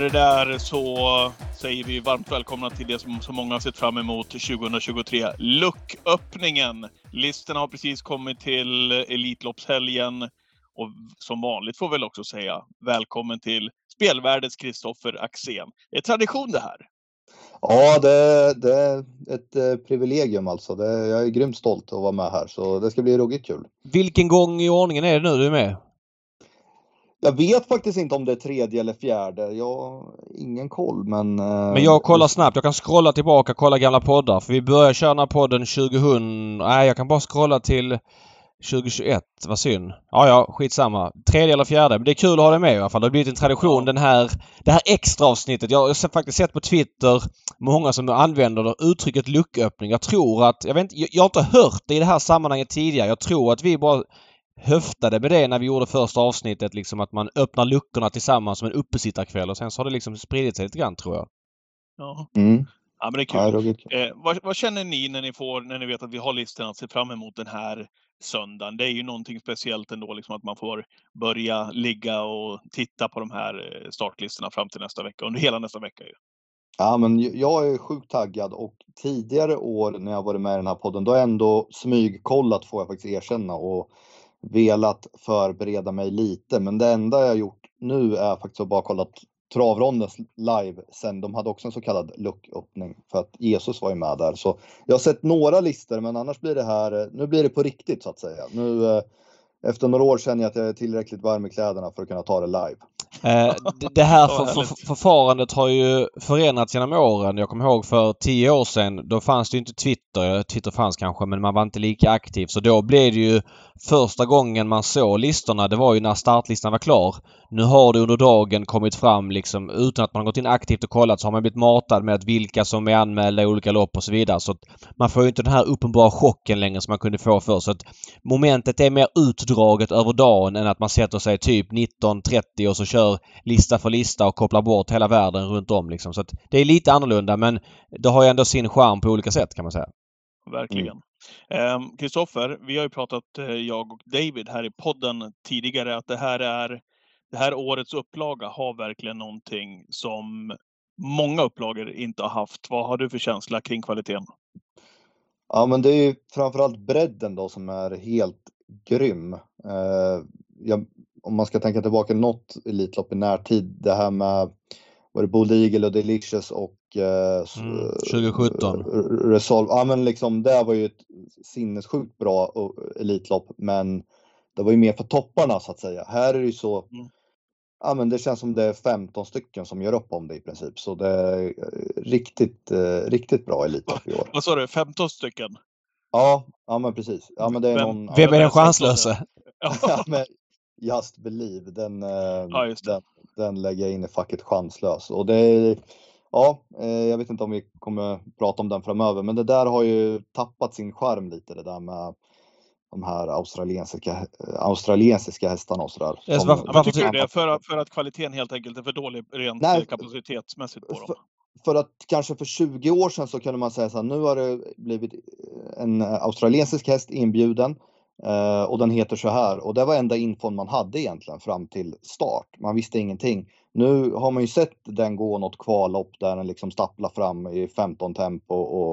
Med det där så säger vi varmt välkomna till det som så många har sett fram emot 2023. Lucköppningen! Listorna har precis kommit till Elitloppshelgen. Och som vanligt får vi väl också säga välkommen till spelvärldens Kristoffer Axén. Det är tradition det här. Ja, det, det är ett eh, privilegium alltså. Det, jag är grymt stolt att vara med här så det ska bli ruggigt kul. Vilken gång i ordningen är det nu du är med? Jag vet faktiskt inte om det är tredje eller fjärde. Jag har ingen koll men... eh, Men jag kollar snabbt. Jag kan scrolla tillbaka och kolla gamla poddar. För vi började köra den här podden 2000... Nej, jag kan bara scrolla till 2021. Vad synd. Ja, ja, skitsamma. Tredje eller fjärde. Men det är kul att ha det med i alla fall. Det har blivit en tradition den här... Det här extra avsnittet. Jag har faktiskt sett på Twitter många som använder uttrycket lucköppning. Jag tror att... Jag vet inte, jag, jag har inte hört det i det här sammanhanget tidigare. Jag tror att vi bara höftade med det när vi gjorde första avsnittet. Liksom att man öppnar luckorna tillsammans som en uppesittarkväll och sen så har det liksom spridit sig lite grann tror jag. Ja, Mm. ja men det är kul. Ja, ruggigt kul. Eh, vad, vad känner ni när ni, får, när ni vet att vi har listorna att se fram emot den här söndagen? Det är ju någonting speciellt ändå, liksom att man får börja ligga och titta på de här eh, startlistorna fram till nästa vecka, under hela nästa vecka. Ju. Ja, men jag är sjukt taggad och tidigare år när jag varit med i den här podden, då har jag ändå smygkollat får jag faktiskt erkänna och velat förbereda mig lite. Men det enda jag gjort nu är faktiskt att bara kollat travrondens live sen. De hade också en så kallad lucköppning för att Jesus var ju med där. Så jag har sett några listor, men annars blir det här, eh, nu blir det på riktigt så att säga. Nu eh, efter några år känner jag att jag är tillräckligt varm i kläderna för att kunna ta det live. Eh, det- här för, för, förfarandet har ju förändrats genom åren. Jag kommer ihåg för tio år sedan, då fanns det ju inte Twitter. Twitter fanns kanske men man var inte lika aktiv. Så då blev det ju första gången man såg listorna, det var ju när startlistan var klar. Nu har det under dagen kommit fram liksom utan att man har gått in aktivt och kollat så har man blivit matad med att vilka som är anmälda i olika lopp och så vidare. Så att man får ju inte den här uppenbara chocken längre som man kunde få förr. Så att momentet är mer utdraget över dagen än att man sätter sig typ 19.30 och så kör lista för lista och kopplar bort hela världen runt om liksom. Så att det är lite annorlunda men det har ju ändå sin charm på olika sätt kan man säga. Verkligen. Ehm, Kristoffer, vi har ju pratat, eh, jag och David här i podden tidigare, att det här är det här årets upplaga har verkligen någonting som många upplagor inte har haft. Vad har du för känsla kring kvaliteten? Ja, men det är ju framförallt bredden då som är helt grym. Eh, jag, om man ska tänka tillbaka något Elitlopp i närtid, det här med var det Bold Eagle och Delicious och eh, Mm, 2017. R- Resolve. Ja, men liksom det var ju ett sinnessjukt bra eh, Elitlopp, men det var ju mer för topparna så att säga. Här är det ju så. Mm. Ja, men det känns som det är 15 stycken som gör upp om det i princip, så det är eh, riktigt, eh, riktigt bra Elitlopp i år. Vad sa du, 15 stycken? Ja, ja men precis. Ja, men det är någon... Vem är den jag chanslöse? Ja, men Just Believe, den, eh, Ja, den, den lägger jag in i facket chanslös. Och det är, ja, eh, jag vet inte om vi kommer prata om den framöver, men det där har ju tappat sin charm lite, det där med de här australiensiska, australiensiska hästarna och sådär. Som- varför- varför tycker du det? För att, för att kvaliteten helt enkelt är för dålig rent Nej, eh, kapacitetsmässigt på dem? för- för att kanske för 20 år sedan så kunde man säga så här, nu har det blivit eh, en eh, australiensisk häst inbjuden eh, och den heter så här och det var enda infon man hade egentligen fram till start. Man visste ingenting. Nu har man ju sett den gå något kvallopp där den liksom stapplar fram i 15 tempo och,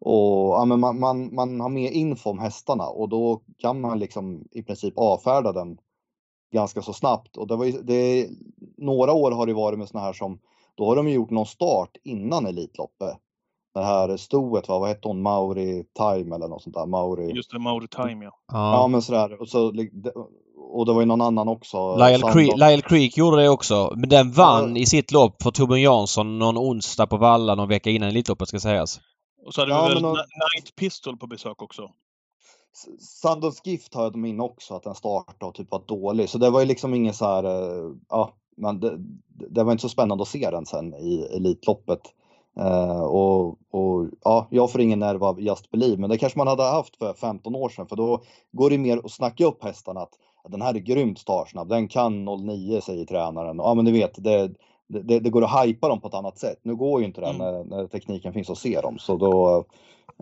och ja, men man, man, man har mer info om hästarna och då kan man liksom i princip avfärda den ganska så snabbt. Och det var ju, det, några år har det varit med såna här som då har de gjort någon start innan Elitloppet. Det här stoet, va? vad hette hon, Mauri Time eller något sånt där. Mauri. Just det, Mauri Time ja. Ja Ja. men sådär. Och, så, och det var ju någon annan också. Lyle. Creek, Lyle Creek gjorde det också. Men den vann Ja. i sitt lopp för Torbjörn Jansson någon onsdag på Valla någon vecka innan Elitloppet ska sägas. Och så hade Ja, vi väl Ni- Night Pistol på besök också. Sandons Gift har jag in också att den startade och typ var dålig. Så det var ju liksom ingen så här, eh, ja, men det, det var inte så spännande att se den sen i Elitloppet. Uh, och, och ja, jag får ingen nerv av Just Believe, men det kanske man hade haft för 15 år sedan, för då går det mer att snacka upp hästarna att den här är grymt startsnabb, den kan 09 säger tränaren. Ja, men du vet, det, det, det går att hypa dem på ett annat sätt. Nu går ju inte det Mm. när, när tekniken finns att se dem, så då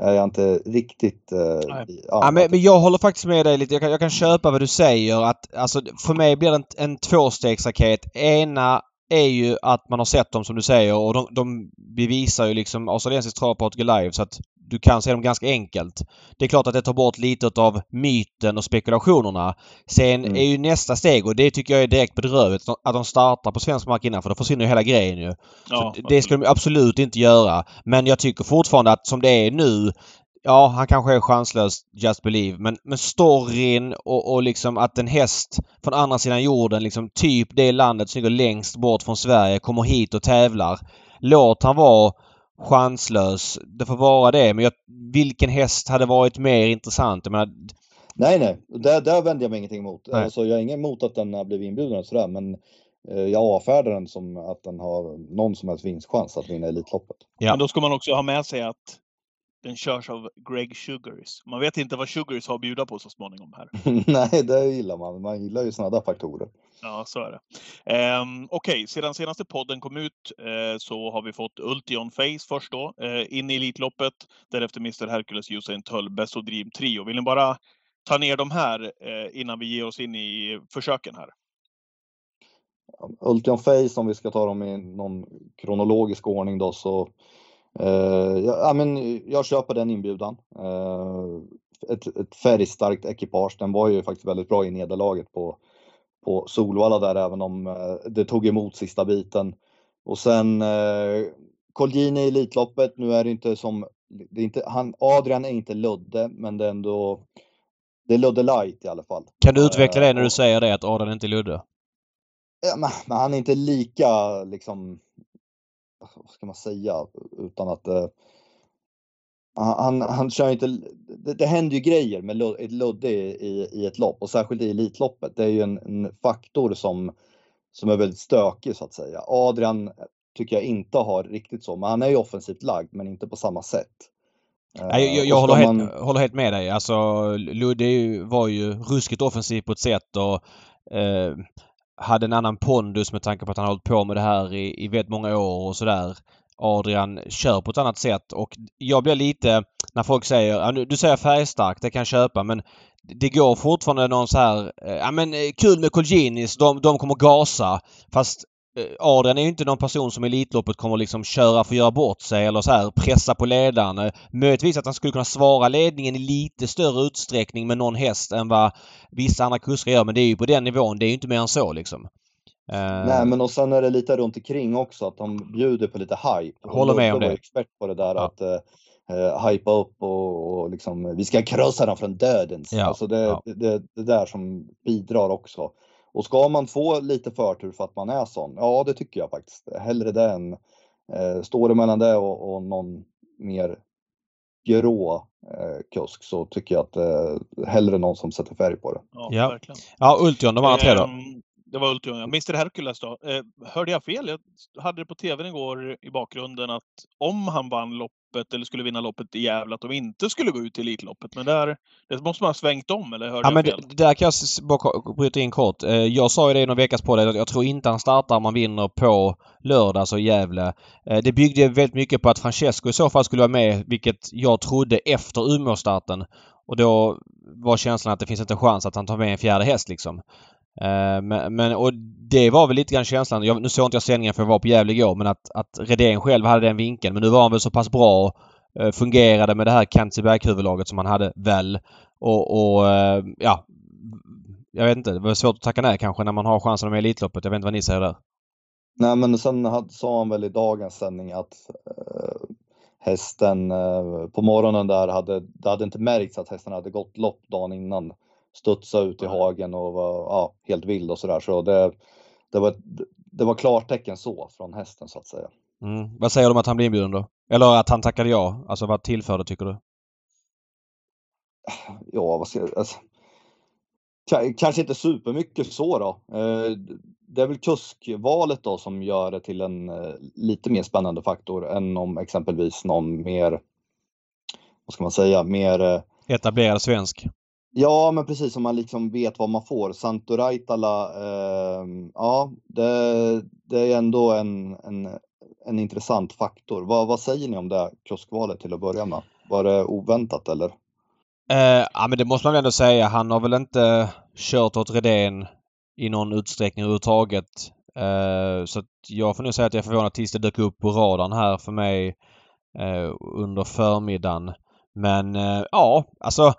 är jag inte riktigt... eh, i- Ja, men, men jag håller faktiskt med dig lite. Jag kan, jag kan köpa vad du säger. Att, alltså, för mig blir det en, en tvåstegsraket. Ena, är ju att man har sett dem som du säger och de, de bevisar ju liksom australiensisk travprat live så att du kan se dem ganska enkelt. Det är klart att det tar bort lite av myten och spekulationerna. Sen mm. är ju nästa steg och det tycker jag är direkt bedrövligt att de startar på svensk mark innan för då försvinner ju hela grejen ju. Ja, det ska de absolut inte göra. Men jag tycker fortfarande att som det är nu Ja, han kanske är chanslös, Just Believe. Men, men storyn och, och liksom att en häst från andra sidan jorden, liksom typ det landet som ligger längst bort från Sverige, kommer hit och tävlar. Låt han vara chanslös. Det får vara det. Men jag, vilken häst hade varit mer intressant? Jag menar, nej, nej. Där, där vänder jag mig ingenting emot. Alltså, jag är ingen emot att den har blivit inbjuden och sådär, men eh, jag avfärdar den som att den har någon som helst vinstchans att vinna Elitloppet. Ja. Men då ska man också ha med sig att den körs av Greg Sugars. Man vet inte vad Sugars har att bjuda på så småningom här. Nej, det gillar man. Man gillar ju sådana där faktorer. Ja, så är det. Um, Okej, okay. sedan senaste podden kom ut uh, så har vi fått Ultion Face först då, uh, in i Elitloppet. Därefter Mr Hercules, Usain Tölbes och Dream Trio. Vill ni bara ta ner de här uh, innan vi ger oss in i försöken här? Ultion Face, om vi ska ta dem i någon kronologisk ordning då, så Uh, ja, men jag köper den inbjudan. Uh, ett, ett färgstarkt ekipage. Den var ju faktiskt väldigt bra i nederlaget på, på Solvalla där, även om uh, det tog emot sista biten. Och sen uh, Colgjini i Elitloppet. Nu är det inte som, det är inte, han, Adrian är inte Ludde, men det är ändå, det är Ludde light i alla fall. Kan du utveckla det när du säger det, att Adrian inte är Ludde? Ja, men, men han är inte lika liksom vad ska man säga, utan att eh, han, han kör inte, det, det händer ju grejer med Ludde i, i ett lopp och särskilt i Elitloppet. Det är ju en, en, faktor som, som är väldigt stökig så att säga. Adrian tycker jag inte har riktigt så, men han är ju offensivt lagd men inte på samma sätt. Nej, jag, jag, jag håller, man... helt, håller, helt, med dig. Alltså Ludde var ju ruskigt offensiv på ett sätt och eh, hade en annan pondus med tanke på att han har hållit på med det här i, i väldigt många år och sådär. Adrian kör på ett annat sätt och jag blir lite när folk säger, du säger färgstark, det kan jag köpa men det går fortfarande någon så här, eh, ja men eh, kul med Colginis, de, de kommer gasa. Fast Adrian är ju inte någon person som i Elitloppet kommer liksom köra för att göra bort sig eller så här pressa på ledaren. Eh, möjligtvis att han skulle kunna svara ledningen i lite större utsträckning med någon häst än vad vissa andra kuskar gör. Men det är ju på den nivån. Det är ju inte mer än så liksom. Uh... Nej men och sen är det lite runt omkring också att de bjuder på lite hype. Håller med om det. expert på det där ja. att uh, hypa upp och, och liksom vi ska krossa dem från dödens. Ja. Alltså det, ja. det, det, det där som bidrar också. Och ska man få lite förtur för att man är sån? Ja, det tycker jag faktiskt. Hellre det än eh, står det mellan det och, och någon mer grå eh, kusk så tycker jag att eh, hellre någon som sätter färg på det. Ja, ja. verkligen. Ja, Ultion, de andra tre då? Ehm, det var Ultion, ja. Mr Hercules då. Eh, hörde jag fel? Jag hade det på tvn igår i bakgrunden att om han vann loppet eller skulle vinna loppet i Gävle att de inte skulle gå ut i Elitloppet. Men där, det måste man ha svängt om eller hörde ja, jag men fel? Det, där kan jag bara bryta in kort. Eh, jag sa ju det i någon veckas på det. Jag tror inte han startar om man vinner på lördag, alltså Gävle. Eh, det byggde väldigt mycket på att Francesco i så fall skulle vara med, vilket jag trodde efter Umeå-starten. Och då var känslan att det finns inte en chans att han tar med en fjärde häst liksom. Eh, men, men, och det var väl lite grann känslan. Jag, nu såg inte jag sändningen för jag var på Gävle igår men att, att Redén själv hade den vinkeln. Men nu var han väl så pass bra eh, fungerade med det här Kantiberg-huvudlaget som han hade väl. Och, och eh, ja, jag vet inte. Det var svårt att tacka nej kanske när man har chansen med Elitloppet. Jag vet inte vad ni säger där. Nej men sen hade, sa han väl i dagens sändning att eh, hästen eh, på morgonen där hade, det hade inte märkts att hästen hade gått lopp dagen innan studsa ut i hagen och var ja, helt vild och sådär. Så det, det, var, det var klartecken så från hästen så att säga. Mm. Vad säger du om att han blir inbjuden då? Eller att han tackade ja? Alltså vad tillför det tycker du? Ja, vad ska jag... Alltså, kanske inte supermycket så då. Eh, det är väl kuskvalet då som gör det till en eh, lite mer spännande faktor än om exempelvis någon mer, vad ska man säga, mer eh, etablerad svensk. Ja, men precis som man liksom vet vad man får. Santo Raitala, eh, ja, det, det, är ändå en, en, en intressant faktor. Vad, vad säger ni om det kioskvalet till att börja med? Var det oväntat eller? Eh, ja, men det måste man väl ändå säga. Han har väl inte kört åt Redén i någon utsträckning överhuvudtaget. Eh, så att jag får nog säga att jag är förvånad tills det dök upp på radarn här för mig eh, under förmiddagen. Men eh, ja, alltså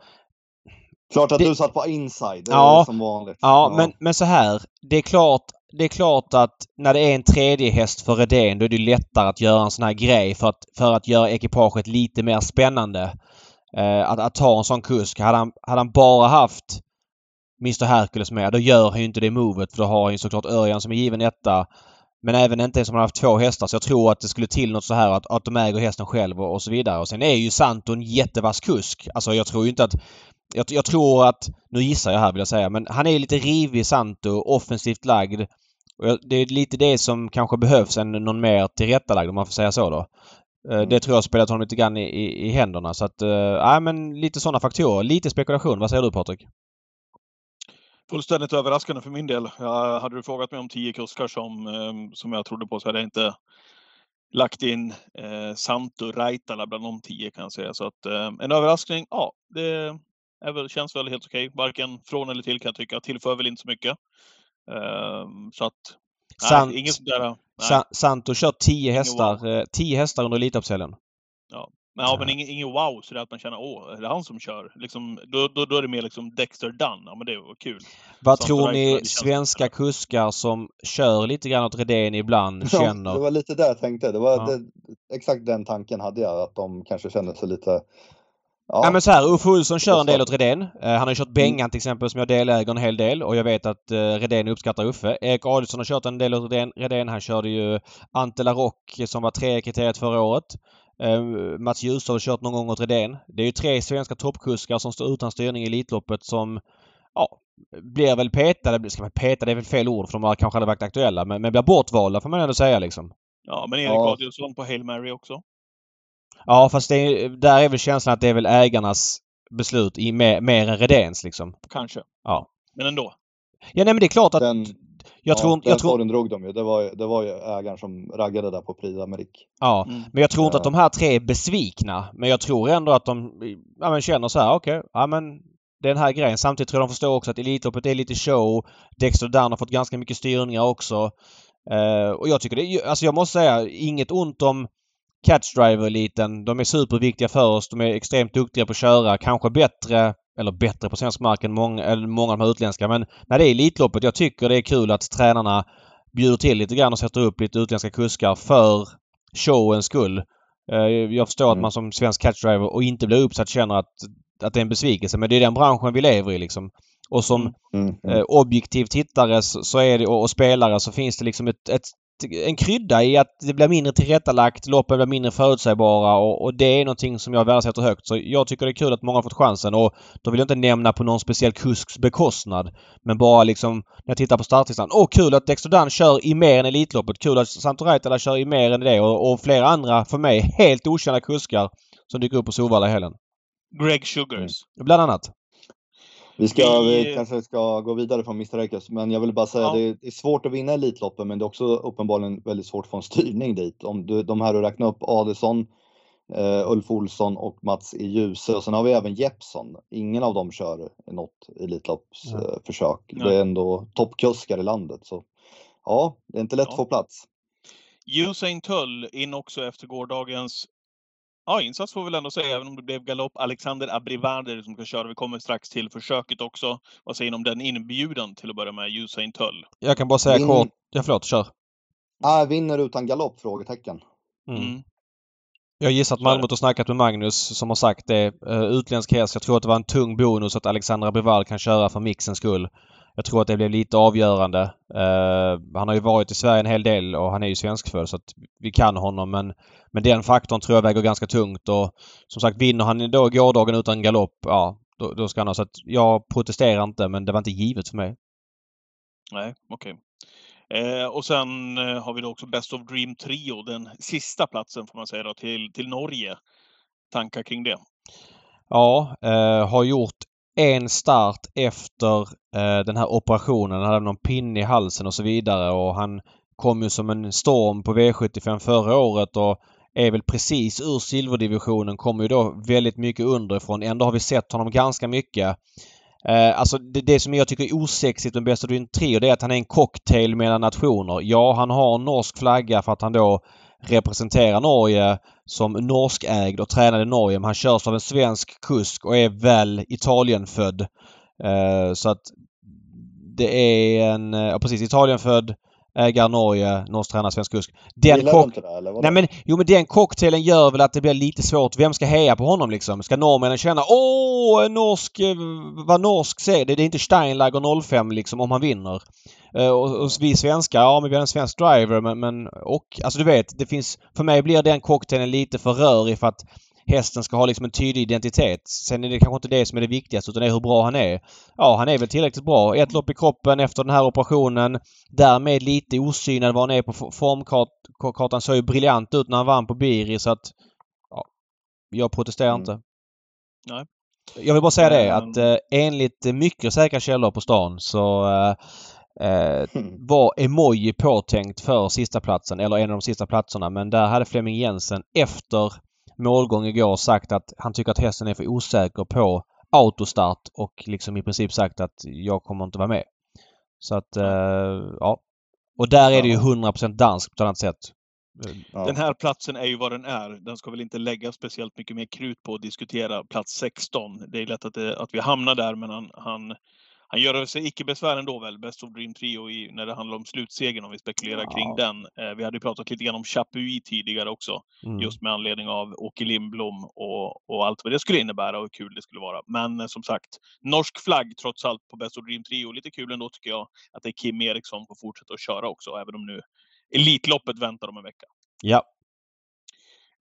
Klart att Det- du satt på inside, Ja. som vanligt. Ja, Men, men så här. Det är klart det är klart att när det är en tredje häst för Redén då är det lättare att göra en sån här grej för att, för att göra ekipaget lite mer spännande. Eh, att, att ta en sån kusk. Hade han, hade han bara haft Mr Hercules med då gör han ju inte det movet för då har han ju såklart Örjan som är given etta. Men även inte ens om han har haft två hästar så jag tror att det skulle till något så här att, att de äger hästen själv och, och så vidare. Och sen är ju Santo en jättevass kusk. Alltså jag tror ju inte att jag, jag tror att, nu gissar jag här vill jag säga, men han är lite rivig Santo, offensivt lagd. Och det är lite det som kanske behövs än någon mer tillrättalagd om man får säga så då. Eh, Mm. Det tror jag har spelat honom lite grann i, i, i händerna så att, nej men lite sådana faktorer. Lite spekulation. Vad säger du Patrik? Fullständigt överraskande för min del. Jag, hade du frågat mig om tio kuskar som, eh, som jag trodde på så hade jag inte lagt in eh, Santo Raitala bland de tio kan jag säga. Så att eh, en överraskning, ja, det är väl, känns väl helt okej. Varken från eller till kan jag tycka. Tillför väl inte så mycket. Eh, så att, nej, Sant- inget sådär. Nej. Sa, Santo kör 10 Ingen hästar, eh, 10 hästar under Elitloppshelgen. Men, ja, men ingen, ingen wow, så det är att man känner åh, är det han som kör? Liksom, då, då, då är det mer liksom Dexter Dunn. Ja, men det var kul. Vad Sant tror ni det svenska kuskar som kör lite grann åt Redén ibland Ja, känner? det var lite där jag tänkte. Det var Ja. det, exakt den tanken hade jag, att de kanske kände sig lite... Ja, Ja men så här, Uffe Olsson kör en del åt Redén. Eh, han har ju kört Bengan till exempel som jag deläger en hel del och jag vet att uh, Redén uppskattar Uffe. Erik Adielsson har kört en del åt Redén. Redén. Han körde ju Ante Larock som var tre kriteriet förra året. Eh, Mats Djuse har kört någon gång åt Redén. Det är ju tre svenska toppkuskar som står utan styrning i Elitloppet som ja, blir väl petade. Ska man peta? Det är väl fel ord för de har kanske hade varit aktuella men, men blir bortvalda får man ändå säga liksom. Ja, men Erik Ja. Adielsson på Hail Mary också. Ja fast det är, där är väl känslan att det är väl ägarnas beslut i mer, mer än Redéns liksom. Kanske. Ja. Men ändå. Ja nej men det är klart att den, jag ja, tror inte... den Jag tror, drog de ju. Det var, det var ju ägaren som raggade där på Prix d'Amérique. ja, Mm. men jag tror inte att Ja. de här tre är besvikna. Men jag tror ändå att de ja, men känner så här, okej, ja men den här grejen. Samtidigt tror jag de förstår också att Elitloppet är lite show. Dexter Dunn har fått ganska mycket styrningar också. Eh, och jag tycker det alltså jag måste säga, inget ont om Catch Driver-eliten. De är superviktiga för oss. De är extremt duktiga på att köra. Kanske bättre, eller bättre på svensk mark än många, många av de här utländska. Men när det är Elitloppet, jag tycker det är kul att tränarna bjuder till lite grann och sätter upp lite utländska kuskar för showens skull. Eh, Jag förstår att Mm. man som svensk catchdriver och inte blir uppsatt känner att, att det är en besvikelse. Men det är den branschen vi lever i liksom. Och som Mm. Mm, mm. eh, objektiv tittare så, så är det, och, och spelare så finns det liksom ett, ett, en krydda i att det blir mindre tillrättalagt, loppen blir mindre förutsägbara och, och det är någonting som jag värdesätter högt. Så jag tycker det är kul att många har fått chansen och då vill jag inte nämna på någon speciell kusks bekostnad. Men bara liksom när jag tittar på startlistan. Åh kul att Dexter kör i mer än Elitloppet. Kul att Santo Raitala kör i mer än det och, och flera andra för mig helt okända kuskar som dyker upp på Solvalla i helgen. Greg Sugars. Bland annat. Vi, ska, Vi- vi kanske ska gå vidare från Mr. Ekes, men jag vill bara säga Ja. att det är svårt att vinna Elitloppen, men det är också uppenbarligen väldigt svårt att få en styrning dit. Om du, de här du räknar upp, Adelsson, eh, Ulf Olsson och Mats i Ljuse och sen har vi även Jeppsson. Ingen av dem kör något Elitloppsförsök. Försök. Nej. det är ändå toppkuskar i landet. Så ja, det är inte lätt Ja. att få plats. Usain Tull in också efter gårdagens ja, insats får vi väl ändå säga, även om det blev galopp. Alexander Abrivader som ska köra. Vi kommer strax till försöket också. Vad säger ni om den inbjudan till att börja med, Usain Tull? Jag kan bara säga Min- kort. Ja förlåt, kör. Ah, vinner utan galopp? Frågetecken. Mm. Mm. Jag gissar att. Malmö har snackat med Magnus som har sagt det. Uh, utländsk häst. Jag tror att det var en tung bonus att Alexandra Brival kan köra för mixens skull. Jag tror att det blev lite avgörande. Eh, han har ju varit i Sverige en hel del och han är ju svenskfödd så att vi kan honom men, men den faktorn tror jag väger ganska tungt och som sagt vinner han då gårdagen utan galopp, ja då, då ska han ha. Så att jag protesterar inte men det var inte givet för mig. Nej, okej. Eh, och sen eh, har vi då också Best of Dream Trio, den sista platsen får man säga då, till, till Norge. Tankar kring det? Ja, eh, har gjort en start efter eh, den här operationen. Han hade någon pinne i halsen och så vidare och han kom ju som en storm på V75 förra året och är väl precis ur silverdivisionen. Kommer ju då väldigt mycket underifrån. Ändå har vi sett honom ganska mycket. Eh, alltså det, det, som jag tycker är osexigt med Best of Dream Trio det är att han är en cocktail mellan nationer. Ja, han har norsk flagga för att han då representerar Norge som norskägd och tränade i Norge. Men han körs av en svensk kusk och är väl Italienfödd. Eh, så att det är en, ja precis, Italienfödd ägare Norge, norsk tränare, svensk kusk. Den kock... inte det eller? Nej men, jo men den cocktailen gör väl att det blir lite svårt. Vem ska heja på honom liksom? Ska norrmännen känna åh, en norsk, eh, vad norsk säger det. Det är inte Steinlager 05 liksom om han vinner. Uh, och, och, vi svenskar, ja men vi har en svensk driver men, men och alltså du vet, det finns, för mig blir den cocktailen lite för rörig för att hästen ska ha liksom en tydlig identitet. Sen är det kanske inte det som är det viktigaste utan det är hur bra han är. Ja, han är väl tillräckligt bra. Ett lopp i kroppen efter den här operationen. Därmed lite osynad var han är på formkartan. Såg ju briljant ut när han vann på Biri så att... Ja, jag protesterar mm. inte. Nej. Jag vill bara säga det att eh, enligt mycket säkra källor på stan så eh, Eh, hmm. var emoji påtänkt för sista platsen eller en av de sista platserna men där hade Flemming Jensen efter målgång igår sagt att han tycker att hästen är för osäker på autostart och liksom i princip sagt att jag kommer inte vara med. Så att, eh, ja. Och där är det ju 100% danskt på ett annat sätt. Den här platsen är ju vad den är. Den ska väl inte lägga speciellt mycket mer krut på att diskutera plats 16. Det är lätt att, det, att vi hamnar där, men han, han han gör sig icke besvär ändå väl, Best of Dream Trio, i, när det handlar om slutsegern om vi spekulerar ja. kring den. Eh, vi hade ju pratat lite grann om Chapuis tidigare också, mm. just med anledning av Åke Lindblom och, och allt vad det skulle innebära och hur kul det skulle vara. Men eh, som sagt, norsk flagg trots allt på Best of Dream Trio. Lite kul ändå tycker jag att det är Kim Eriksson får fortsätta att köra också, även om nu Elitloppet väntar om en vecka. Ja,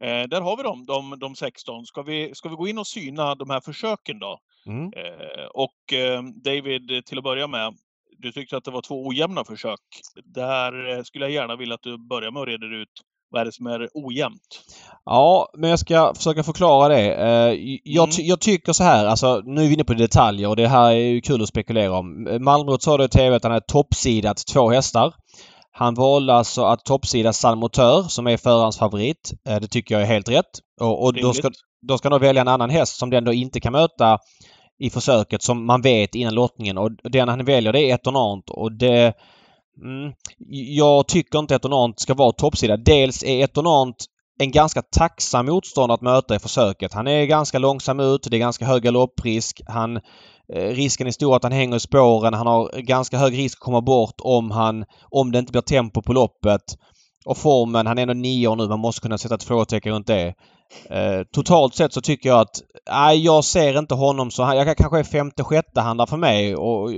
Eh, där har vi dem, de, de 16. Ska vi, ska vi gå in och syna de här försöken då? Mm. Eh, och eh, David, till att börja med, du tyckte att det var två ojämna försök. Där eh, skulle jag gärna vilja att du börjar med att reda ut vad är det som är ojämnt? Ja, men jag ska försöka förklara det. Eh, jag, mm. jag, tycker så här, alltså nu är vi inne på detaljer och det här är ju kul att spekulera om. Malmrot sa det i TV att han hade toppsidat två hästar. Han valde alltså att toppsida San Motör som är förarens favorit. Eh, det tycker jag är helt rätt. Och, och då, ska, då ska han välja en annan häst som den då inte kan möta i försöket som man vet innan lottningen. Och den han väljer det är Etonant och det... Mm, jag tycker inte Etonant ska vara toppsida. Dels är Etonant en ganska tacksam motståndare att möta i försöket. Han är ganska långsam ut, det är ganska hög galopprisk. Han Eh, risken är stor att han hänger i spåren. Han har ganska hög risk att komma bort om han om det inte blir tempo på loppet. Och formen, han är ändå nio år nu. Man måste kunna sätta ett frågetecken runt det. Eh, totalt sett så tycker jag att nej, jag ser inte honom så... Jag kanske är femte, sjätte handlar för mig. Och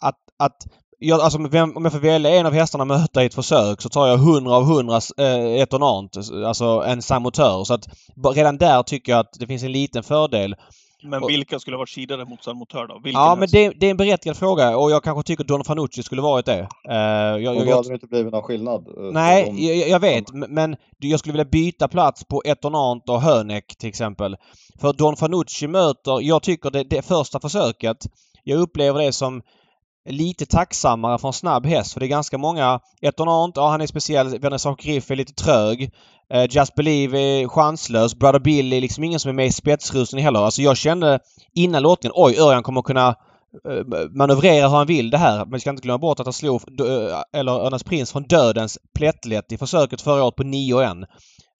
att, att jag, alltså, vem, om jag får välja en av hästarna att möta i ett försök så tar jag 100 av 100 eh, etonant. Alltså en samotör. Så att redan där tycker jag att det finns en liten fördel. Men vilka skulle ha varit sidade mot San Motör då? Vilken ja, men det, det, är en berättigad fråga och jag kanske tycker Don Fanucci skulle varit det. Uh, jag, och då hade det inte blivit någon skillnad? Uh, nej, de... jag, jag, vet. Men jag skulle vilja byta plats på Etonant och Hönek till exempel. För Don Fanucci möter, jag tycker det, det första försöket, jag upplever det som lite tacksammare för en snabb häst. För det är ganska många... Etonant, ja han är speciell. Vernissage Griff är lite trög. Eh, uh, Just Believe är chanslös. Brother Bill är liksom ingen som är med i spetsrusen heller. Alltså jag kände innan låtningen, oj Örjan kommer kunna eh, manövrera hur han vill det här. Men vi ska inte glömma bort att han slog, eh, eller Örnas Prins från dödens plättlätt i försöket förra året på 9 1.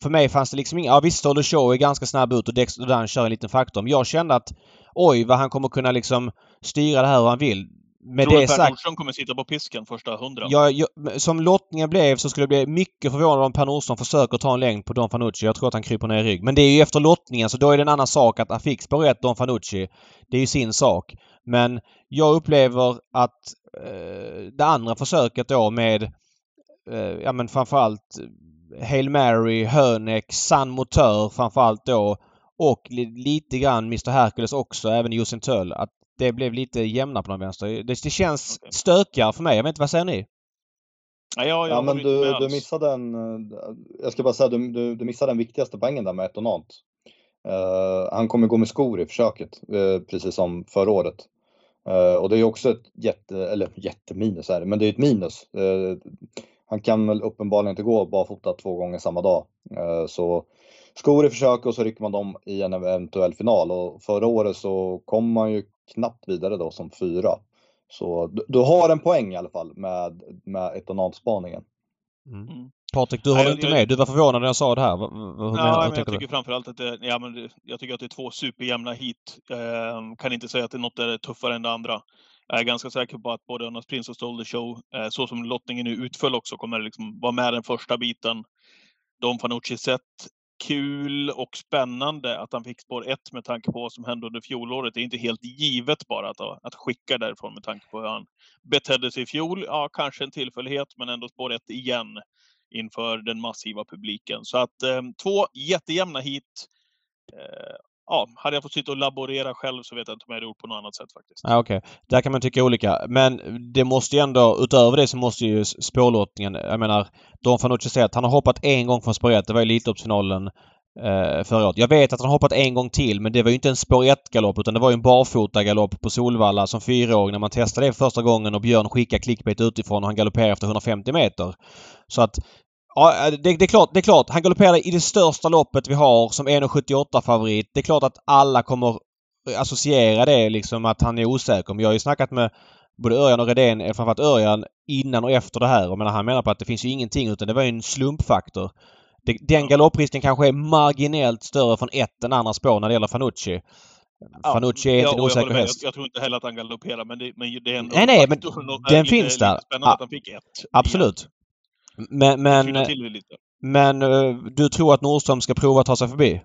För mig fanns det liksom inga... Ja visst, Stolder Show är ganska snabb ut och Dexter Dan kör en liten faktor. Men jag kände att oj vad han kommer kunna liksom styra det här hur han vill med Tror du Per Nordström kommer sitta på pisken första hundra? Ja, jag, som lottningen blev så skulle jag bli mycket förvånad om Per Nordström försöker ta en längd på Don Fanucci. Jag tror att han kryper ner i rygg. Men det är ju efter lottningen så då är det en annan sak att han fick spår rätt Don Fanucci. Det är ju sin sak. Men jag upplever att eh, det andra försöket då med eh, ja men framförallt Hail Mary, Hönek, San Motör framförallt då och lite grann Mr Hercules också, även Josin Töll. Att det blev lite jämna på den vänster. Det, det känns okay. stökigare för mig. Jag vet inte, vad säger ni? Ja, jag, jag ja men du, du missade en, jag ska bara säga, du, du, du missade den viktigaste poängen där med Etonant. Uh, han kommer gå med skor i försöket, uh, precis som förra året. Uh, och det är också ett jätte, eller jätteminus är det, men det är ett minus. han kan väl uppenbarligen inte gå barfota två gånger samma dag. så skor i försök och så rycker man dem i en eventuell final och förra året så kom man ju knappt vidare då som fyra. Så du, du har en poäng i alla fall med, med etonalspaningen. Mm. mm. Patrik, du håller inte med. Du var förvånad när jag sa det här. Hur ja, men jag tycker du? framförallt att det, ja, men jag tycker att det är två superjämna hit. Eh, kan inte säga att det är något är tuffare än det andra. Jag är ganska säker på att både Önas Prince och Stole the Show, eh, så som lottningen nu utföll också, kommer liksom vara med den första biten. Don Fanucci sett kul och spännande att han fick spår 1 med tanke på vad som hände under fjolåret. Det är inte helt givet bara att, att skicka därifrån med tanke på hur han betedde sig i fjol. Ja, kanske en tillfällighet, men ändå spår 1 igen inför den massiva publiken. Så att eh, två jättejämna hit. Eh, ja, hade jag fått sitta och laborera själv så vet jag inte om jag hade gjort på något annat sätt faktiskt. Ja, Okej, okay. där kan man tycka olika. Men det måste ju ändå, utöver det så måste ju spårlottningen, jag menar, Don Fanucci säger att han har hoppat en gång från spår 1. Det var Elitloppsfinalen eh, förra året. Jag vet att han har hoppat en gång till men det var ju inte en spår 1-galopp utan det var ju en barfota-galopp på Solvalla som fyraåring när man testade det första gången och Björn skickade clickbait utifrån och han galopperade efter 150 meter. Så att Ja, det, det, är klart, det är klart. Han galopperade i det största loppet vi har som 1,78 favorit. Det är klart att alla kommer associera det liksom att han är osäker. Men jag har ju snackat med både Örjan och Redén, eh, framförallt Örjan, innan och efter det här. Och menar, han menar på att det finns ju ingenting utan det var ju en slumpfaktor. Det, den galopprisken kanske är marginellt större från ett än andra spår när det gäller Fanucci. Ja, Fanucci är inte en osäker. Jag, jag, tror inte heller att han galopperar men det, men det är ändå Nej, nej, men den finns där. Spännande att han fick ett. Absolut. Men, men, men eh, du tror att Nordström ska prova att ta sig förbi?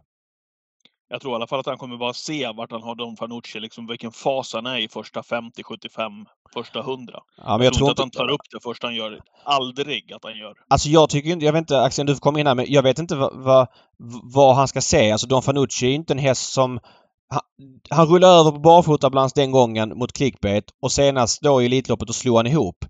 Jag tror i alla fall att han kommer bara se vart han har Don Fanucci, liksom vilken fas han är i första 50, 75, första 100. Ja, jag, jag tror inte att han tar upp det först han gör Aldrig att han gör. Alltså jag tycker inte, jag vet inte, Axel du får komma in här, men jag vet inte vad, vad, vad han ska se. Alltså Don Fanucci är inte en häst som han, han rullade över på barfotabalans den gången mot clickbait och senast då i Elitloppet och slog han ihop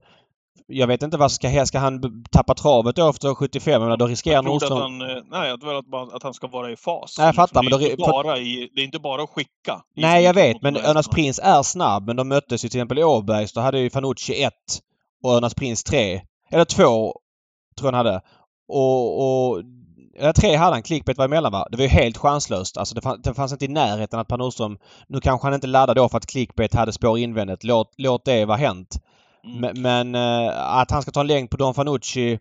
jag vet inte vad ska, ska han tappa travet då efter 75? Men då riskerar Nordström... Att han, eh, nej, jag tror att, att han ska vara i fas. Nej, jag fattar. Det är, då, bara i, det är inte bara att skicka. Nej, jag vet. Men Örnas Prins är snabb. Men de möttes ju till exempel i Åbergs. Då hade ju Fanucci 1 och Örnas Prins 3. Eller 2 tror jag han hade. Och, och eller tre hade han. Clickbait var emellan va? Det var ju helt chanslöst. Alltså det, fann, det fanns inte i närheten att Per Nordström... Nu kanske han inte laddade då för att clickbait hade spår invändigt. Låt, låt det vara hänt. Mm. Men, äh, att han ska ta en längd på Don Fanucci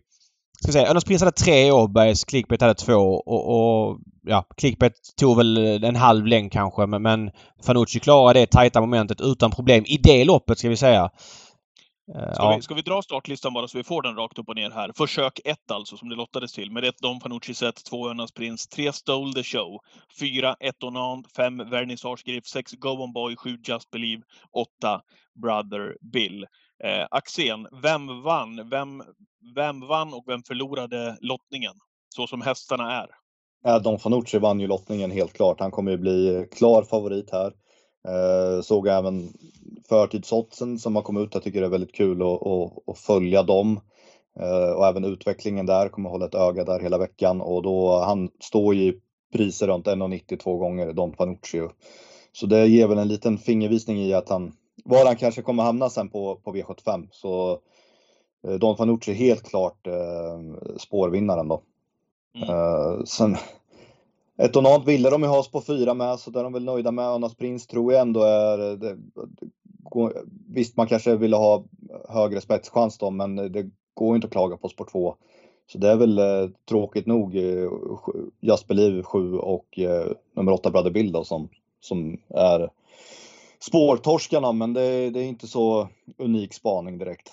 ska säga, Önas Prins hade tre Åbergs, Clickbait hade två och, och ja, Clickbait tog väl en halv längd kanske men, men Fanucci klarade det tajta momentet utan problem i det loppet ska vi säga. Eh, ska, ja. vi, ska vi dra startlistan bara så vi får den rakt upp och ner här? Försök 1 alltså, som det lottades till. Med 1 Don Fanucci set, 2 Önas Prins, 3 Stole the Show, 4 Etonant, 5 Vernissage Griff, 6 Go On Boy, 7 Just Believe, 8 Brother Bill. Eh, Axén, vem vann? Vem, vem vann och vem förlorade lottningen? Så som hästarna är. Ja, Don Fanucci vann ju lottningen helt klart. Han kommer ju bli klar favorit här. Eh, såg även förtidsoddsen som har kommit ut. Jag tycker det är väldigt kul att, att, att följa dem. Eh, och även utvecklingen där, kommer hålla ett öga där hela veckan. Och då, han står ju priser runt 1,90 två gånger, Don Fanucci. Så det ger väl en liten fingervisning i att han var han kanske kommer hamna sen på, på V75. Så eh, Don Fanucci är helt klart eh, spårvinnaren då. Mm. Eh, sen, Etonant ville de ju ha på fyra med, så där är de väl nöjda med. Önas Prins tror jag ändå är... Det, det, visst, man kanske ville ha högre spetschans då, men det går inte att klaga på spår 2. Så det är väl eh, tråkigt nog eh, Jasper Liv 7 och eh, nummer 8 Brother Bill då, som, som är spårtorskarna, men det, det är inte så unik spaning direkt.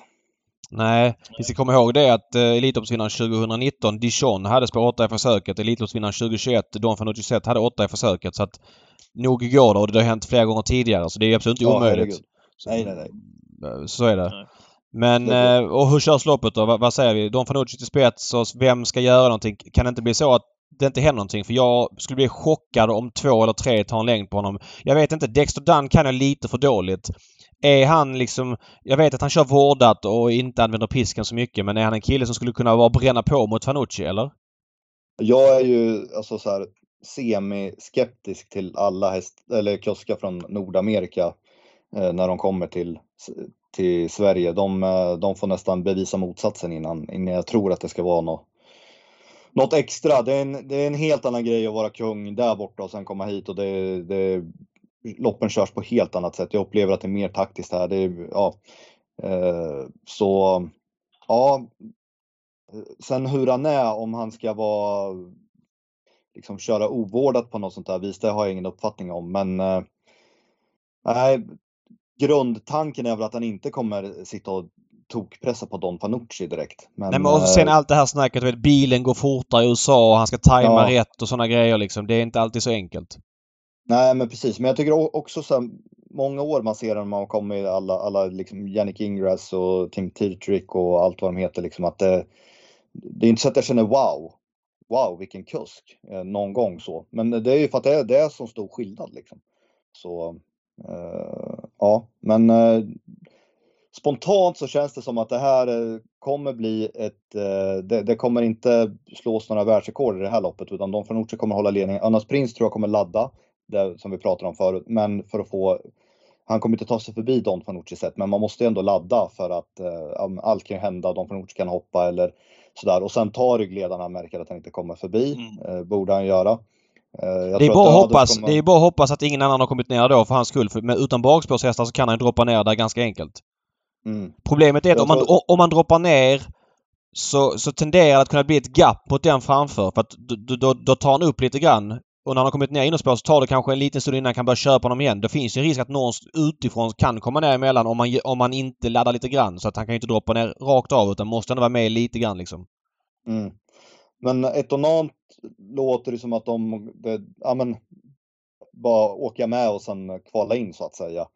Nej, vi ska komma ihåg det att eh, Elitloppsvinnaren 2019, Dijon, hade spår 8 i försöket. Elitloppsvinnaren 2021, Don Fanucci Zet, hade 8 i försöket. Så att nog går det och det har hänt flera gånger tidigare så det är absolut inte ja, omöjligt. Nej, nej, nej. Eh, så är det. Nej. Men, eh, och hur körs loppet då? Vad, vad säger vi? Don Fanucci till spets och vem ska göra någonting? Kan det inte bli så att det inte händer någonting. För jag skulle bli chockad om två eller tre tar en längd på honom. Jag vet inte. Dexter Dunn kan jag lite för dåligt. Är han liksom... Jag vet att han kör vårdat och inte använder pisken så mycket men är han en kille som skulle kunna vara bränna på mot Fanucci eller? Jag är ju alltså så här semi-skeptisk till alla häst, eller kuskar från Nordamerika eh, när de kommer till, till Sverige. De, eh, de får nästan bevisa motsatsen innan, innan jag tror att det ska vara något något extra. Det är, en, det är en helt annan grej att vara kung där borta och sen komma hit och det, det loppen körs på helt annat sätt. Jag upplever att det är mer taktiskt här. Det är, ja, eh, så ja. Sen hur han är, om han ska vara liksom köra ovårdat på något sånt där vis, det har jag ingen uppfattning om. Men eh, nej, grundtanken är väl att han inte kommer sitta och tokpressa på Don Fanucci direkt. Men, Nej, men och sen eh, allt det här snacket, vet, bilen går fortare i USA och han ska tajma ja. rätt och sådana grejer liksom. Det är inte alltid så enkelt. Nej men precis, men jag tycker också så här, många år man ser när man kommer alla, alla liksom Yannick Ingrass och Tim Tetrick och allt vad de heter liksom att det, det är inte så att jag känner wow, wow vilken kusk eh, någon gång så. Men det är ju för att det är, det är så stor skillnad liksom. Så eh, ja, men eh, spontant så känns det som att det här eh, kommer bli ett, eh, det, det kommer inte slås några världsrekord i det här loppet utan de från Nordsjö kommer hålla ledningen. Önas Prins tror jag kommer ladda, det som vi pratade om förut, men för att få han kommer inte ta sig förbi Don Fanucci sett, men man måste ändå ladda för att eh, allt kan hända. Don Fanucci kan hoppa eller sådär och sen tar ryggledaren märker att han inte kommer förbi. Mm. Eh, borde han göra. Eh, det, är bara hoppas, kommer... det är bara att hoppas att ingen annan har kommit ner då för hans skull. För, men utan bakspårshästar så kan han droppa ner där ganska enkelt. Mm. Problemet är att om man, om man droppar ner så, så tenderar det att kunna bli ett gap mot den framför. För att då, då, då tar han upp lite grann. Och när han har kommit ner innerspår så tar det kanske en liten stund innan han kan börja köpa honom igen. Det finns ju risk att någon utifrån kan komma ner emellan om man, om man inte laddar lite grann. Så att han kan ju inte droppa ner rakt av utan måste ändå vara med lite grann liksom. Mm. Men Etonant låter det som att de, det, ja men, bara åka med och sen kvala in så att säga.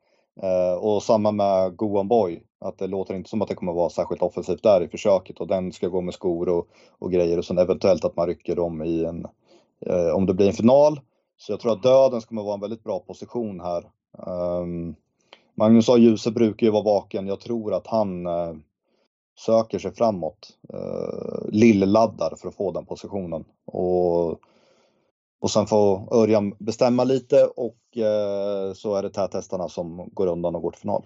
Eh, och samma med Goan Boy, att det låter inte som att det kommer vara särskilt offensivt där i försöket och den ska gå med skor och, och grejer och sen eventuellt att man rycker dem i en, eh, om det blir en final. Så jag tror att döden kommer vara en väldigt bra position här. Um, Magnus A. Djuse brukar ju vara vaken. Jag tror att han eh, söker sig framåt. eh, Lill-laddar för att få den positionen. Och och sen får Örjan bestämma lite och eh, så är det täthästarna som går undan och går till final.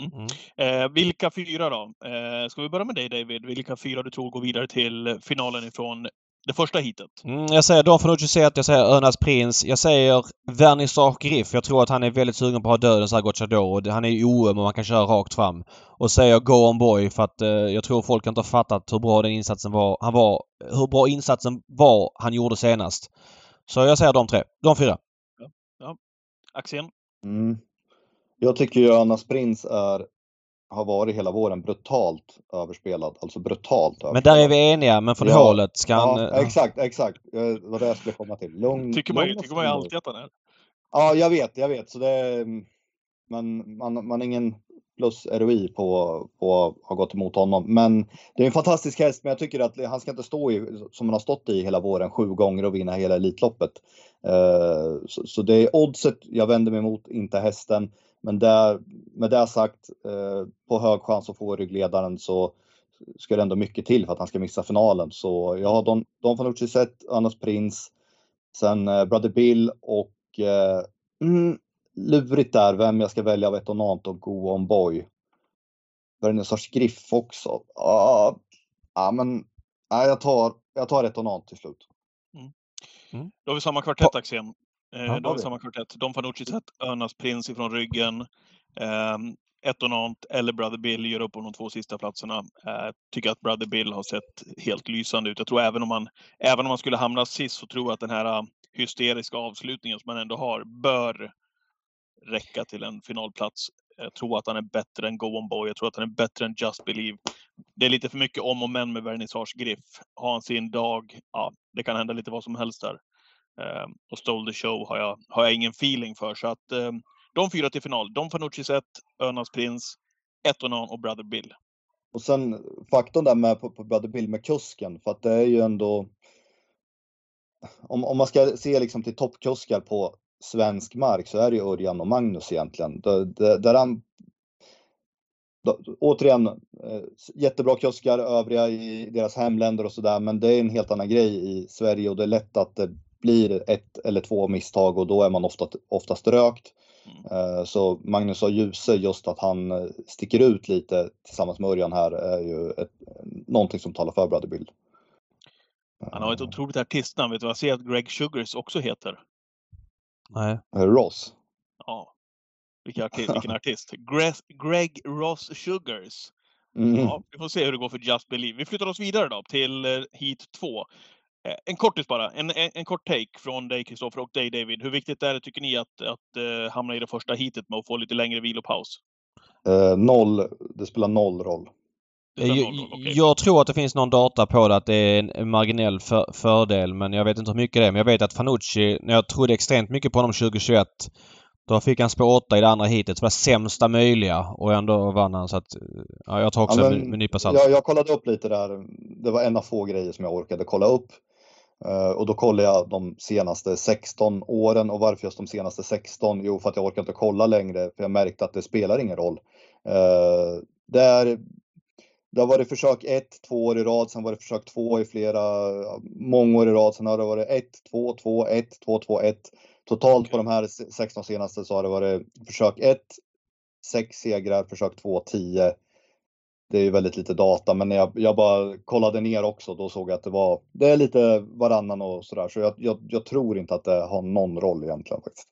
Mm. mm. Eh, vilka fyra då? Eh, ska vi börja med dig David? Vilka fyra du tror går vidare till finalen ifrån det första heatet? Mm, jag säger Don Fanucci att jag säger Örnas Prins. Jag säger Vernissage Griff. Jag tror att han är väldigt sugen på att ha dödens Agocciador. Han är oöm och man kan köra rakt fram. Och säger Go On Boy för att eh, jag tror folk inte har fattat hur bra den insatsen var. Han var... Hur bra insatsen var han gjorde senast. Så jag säger de tre. De fyra. Ja. ja. Axén? Mm. Jag tycker ju Annas Prins är, har varit hela våren brutalt överspelad. Alltså brutalt överspelad. Men där är vi eniga, men från ja. hålet ska han... Ja, exakt, exakt. Det var det jag skulle komma till. Lugn, tycker man, tycker man ju alltid att han är. Ja, jag vet, jag vet. Så det, men man, man är ingen plus ROI på, på att ha gått emot honom. Men det är en fantastisk häst, men jag tycker att han ska inte stå i, som han har stått i hela våren, sju gånger och vinna hela Elitloppet. Uh, så, så, det är oddset jag vänder mig emot, inte hästen. Men där, med det sagt, uh, på hög chans att få ryggledaren så ska det ändå mycket till för att han ska missa finalen. Så jag har Don, Don Fanucci sett, Annas Prins, sen uh, Brother Bill och mm, lurigt där vem jag ska välja av Etonant och Go On Boy. För en sorts griff också. Ja, ja men ja, jag tar, jag tar Etonant till slut. Mm. Mm. Då har vi samma kvartett Axén. Eh, ja, då har vi samma kvartett. Don Fanucci sett Örnas Prins ifrån ryggen. Eh, Etonant eller Brother Bill gör upp om de två sista platserna. Eh, tycker att Brother Bill har sett helt lysande ut. Jag tror även om man, även om man skulle hamna sist så tror jag att den här eh, hysteriska avslutningen som man ändå har bör räcka till en finalplats. Jag tror att han är bättre än Go On Boy. Jag tror att han är bättre än Just Believe. Det är lite för mycket om och men med Vernissage Griff. Har han sin dag, ja, det kan hända lite vad som helst där. Eh, och Stole the Show har jag, har jag ingen feeling för. Så att eh, de fyra till final. Don Fanucci sett, Önas Prins, Etonan och Brother Bill. Och sen faktorn där med på, på Brother Bill med kusken, för att det är ju ändå om, om man ska se liksom till toppkuskar på svensk mark så är det ju Örjan och Magnus egentligen. Där, där han, då, återigen, eh, jättebra kuskar, övriga i deras hemländer och sådär, men det är en helt annan grej i Sverige och det är lätt att det blir ett eller två misstag och då är man ofta, oftast rökt. Mm. Eh, så Magnus och Ljuse, just att han eh, sticker ut lite tillsammans med Örjan här är ju ett, någonting som talar för Brother Bill. Han har ett otroligt artistnamn. Vet du vad jag ser att Greg Sugars också heter? Nej. Ross? Ja. Vilken artist. Vilken artist. Greg, Greg Ross Sugars. Mm. Ja, vi får se hur det går för Just Believe. Vi flyttar oss vidare då till eh, Heat 2. Eh, En kortis bara, en, en, en kort take från dig Kristoffer och dig David. Hur viktigt är det tycker ni att, att eh, hamna i det första heatet med att få lite längre vilopaus? Eh, noll, det spelar noll roll. Jag, jag tror att det finns någon data på det att det är en- marginell för, fördel men jag vet inte hur mycket det är. Men jag vet att Fanucci, när jag trodde extremt mycket på honom 2021 då fick han spår 8 i det andra heatet. Det var sämsta möjliga och ändå vann han så att ja, jag tar också Ja, med, men med en nypa salt. Jag, jag kollade upp lite där. Det var en av få grejer som jag orkade kolla upp. Eh, och då kollade jag de senaste 16 åren och varför just de senaste 16? Jo, för att jag orkar inte kolla längre för jag märkte att det spelar ingen roll. Uh, det, är, det har varit försök 1, två år i rad, sen var det försök 2 i flera, många år i rad, sen har det varit 1, 2, 2, 1, 2, 2, 1. Totalt på de här 16 senaste så har det varit försök 1, 6 segrar, försök 2, 10 det är ju väldigt lite data, men när jag, jag bara kollade ner också, då såg jag att det var, det är lite varannan och sådär, så jag, jag, jag tror inte att det har någon roll egentligen faktiskt.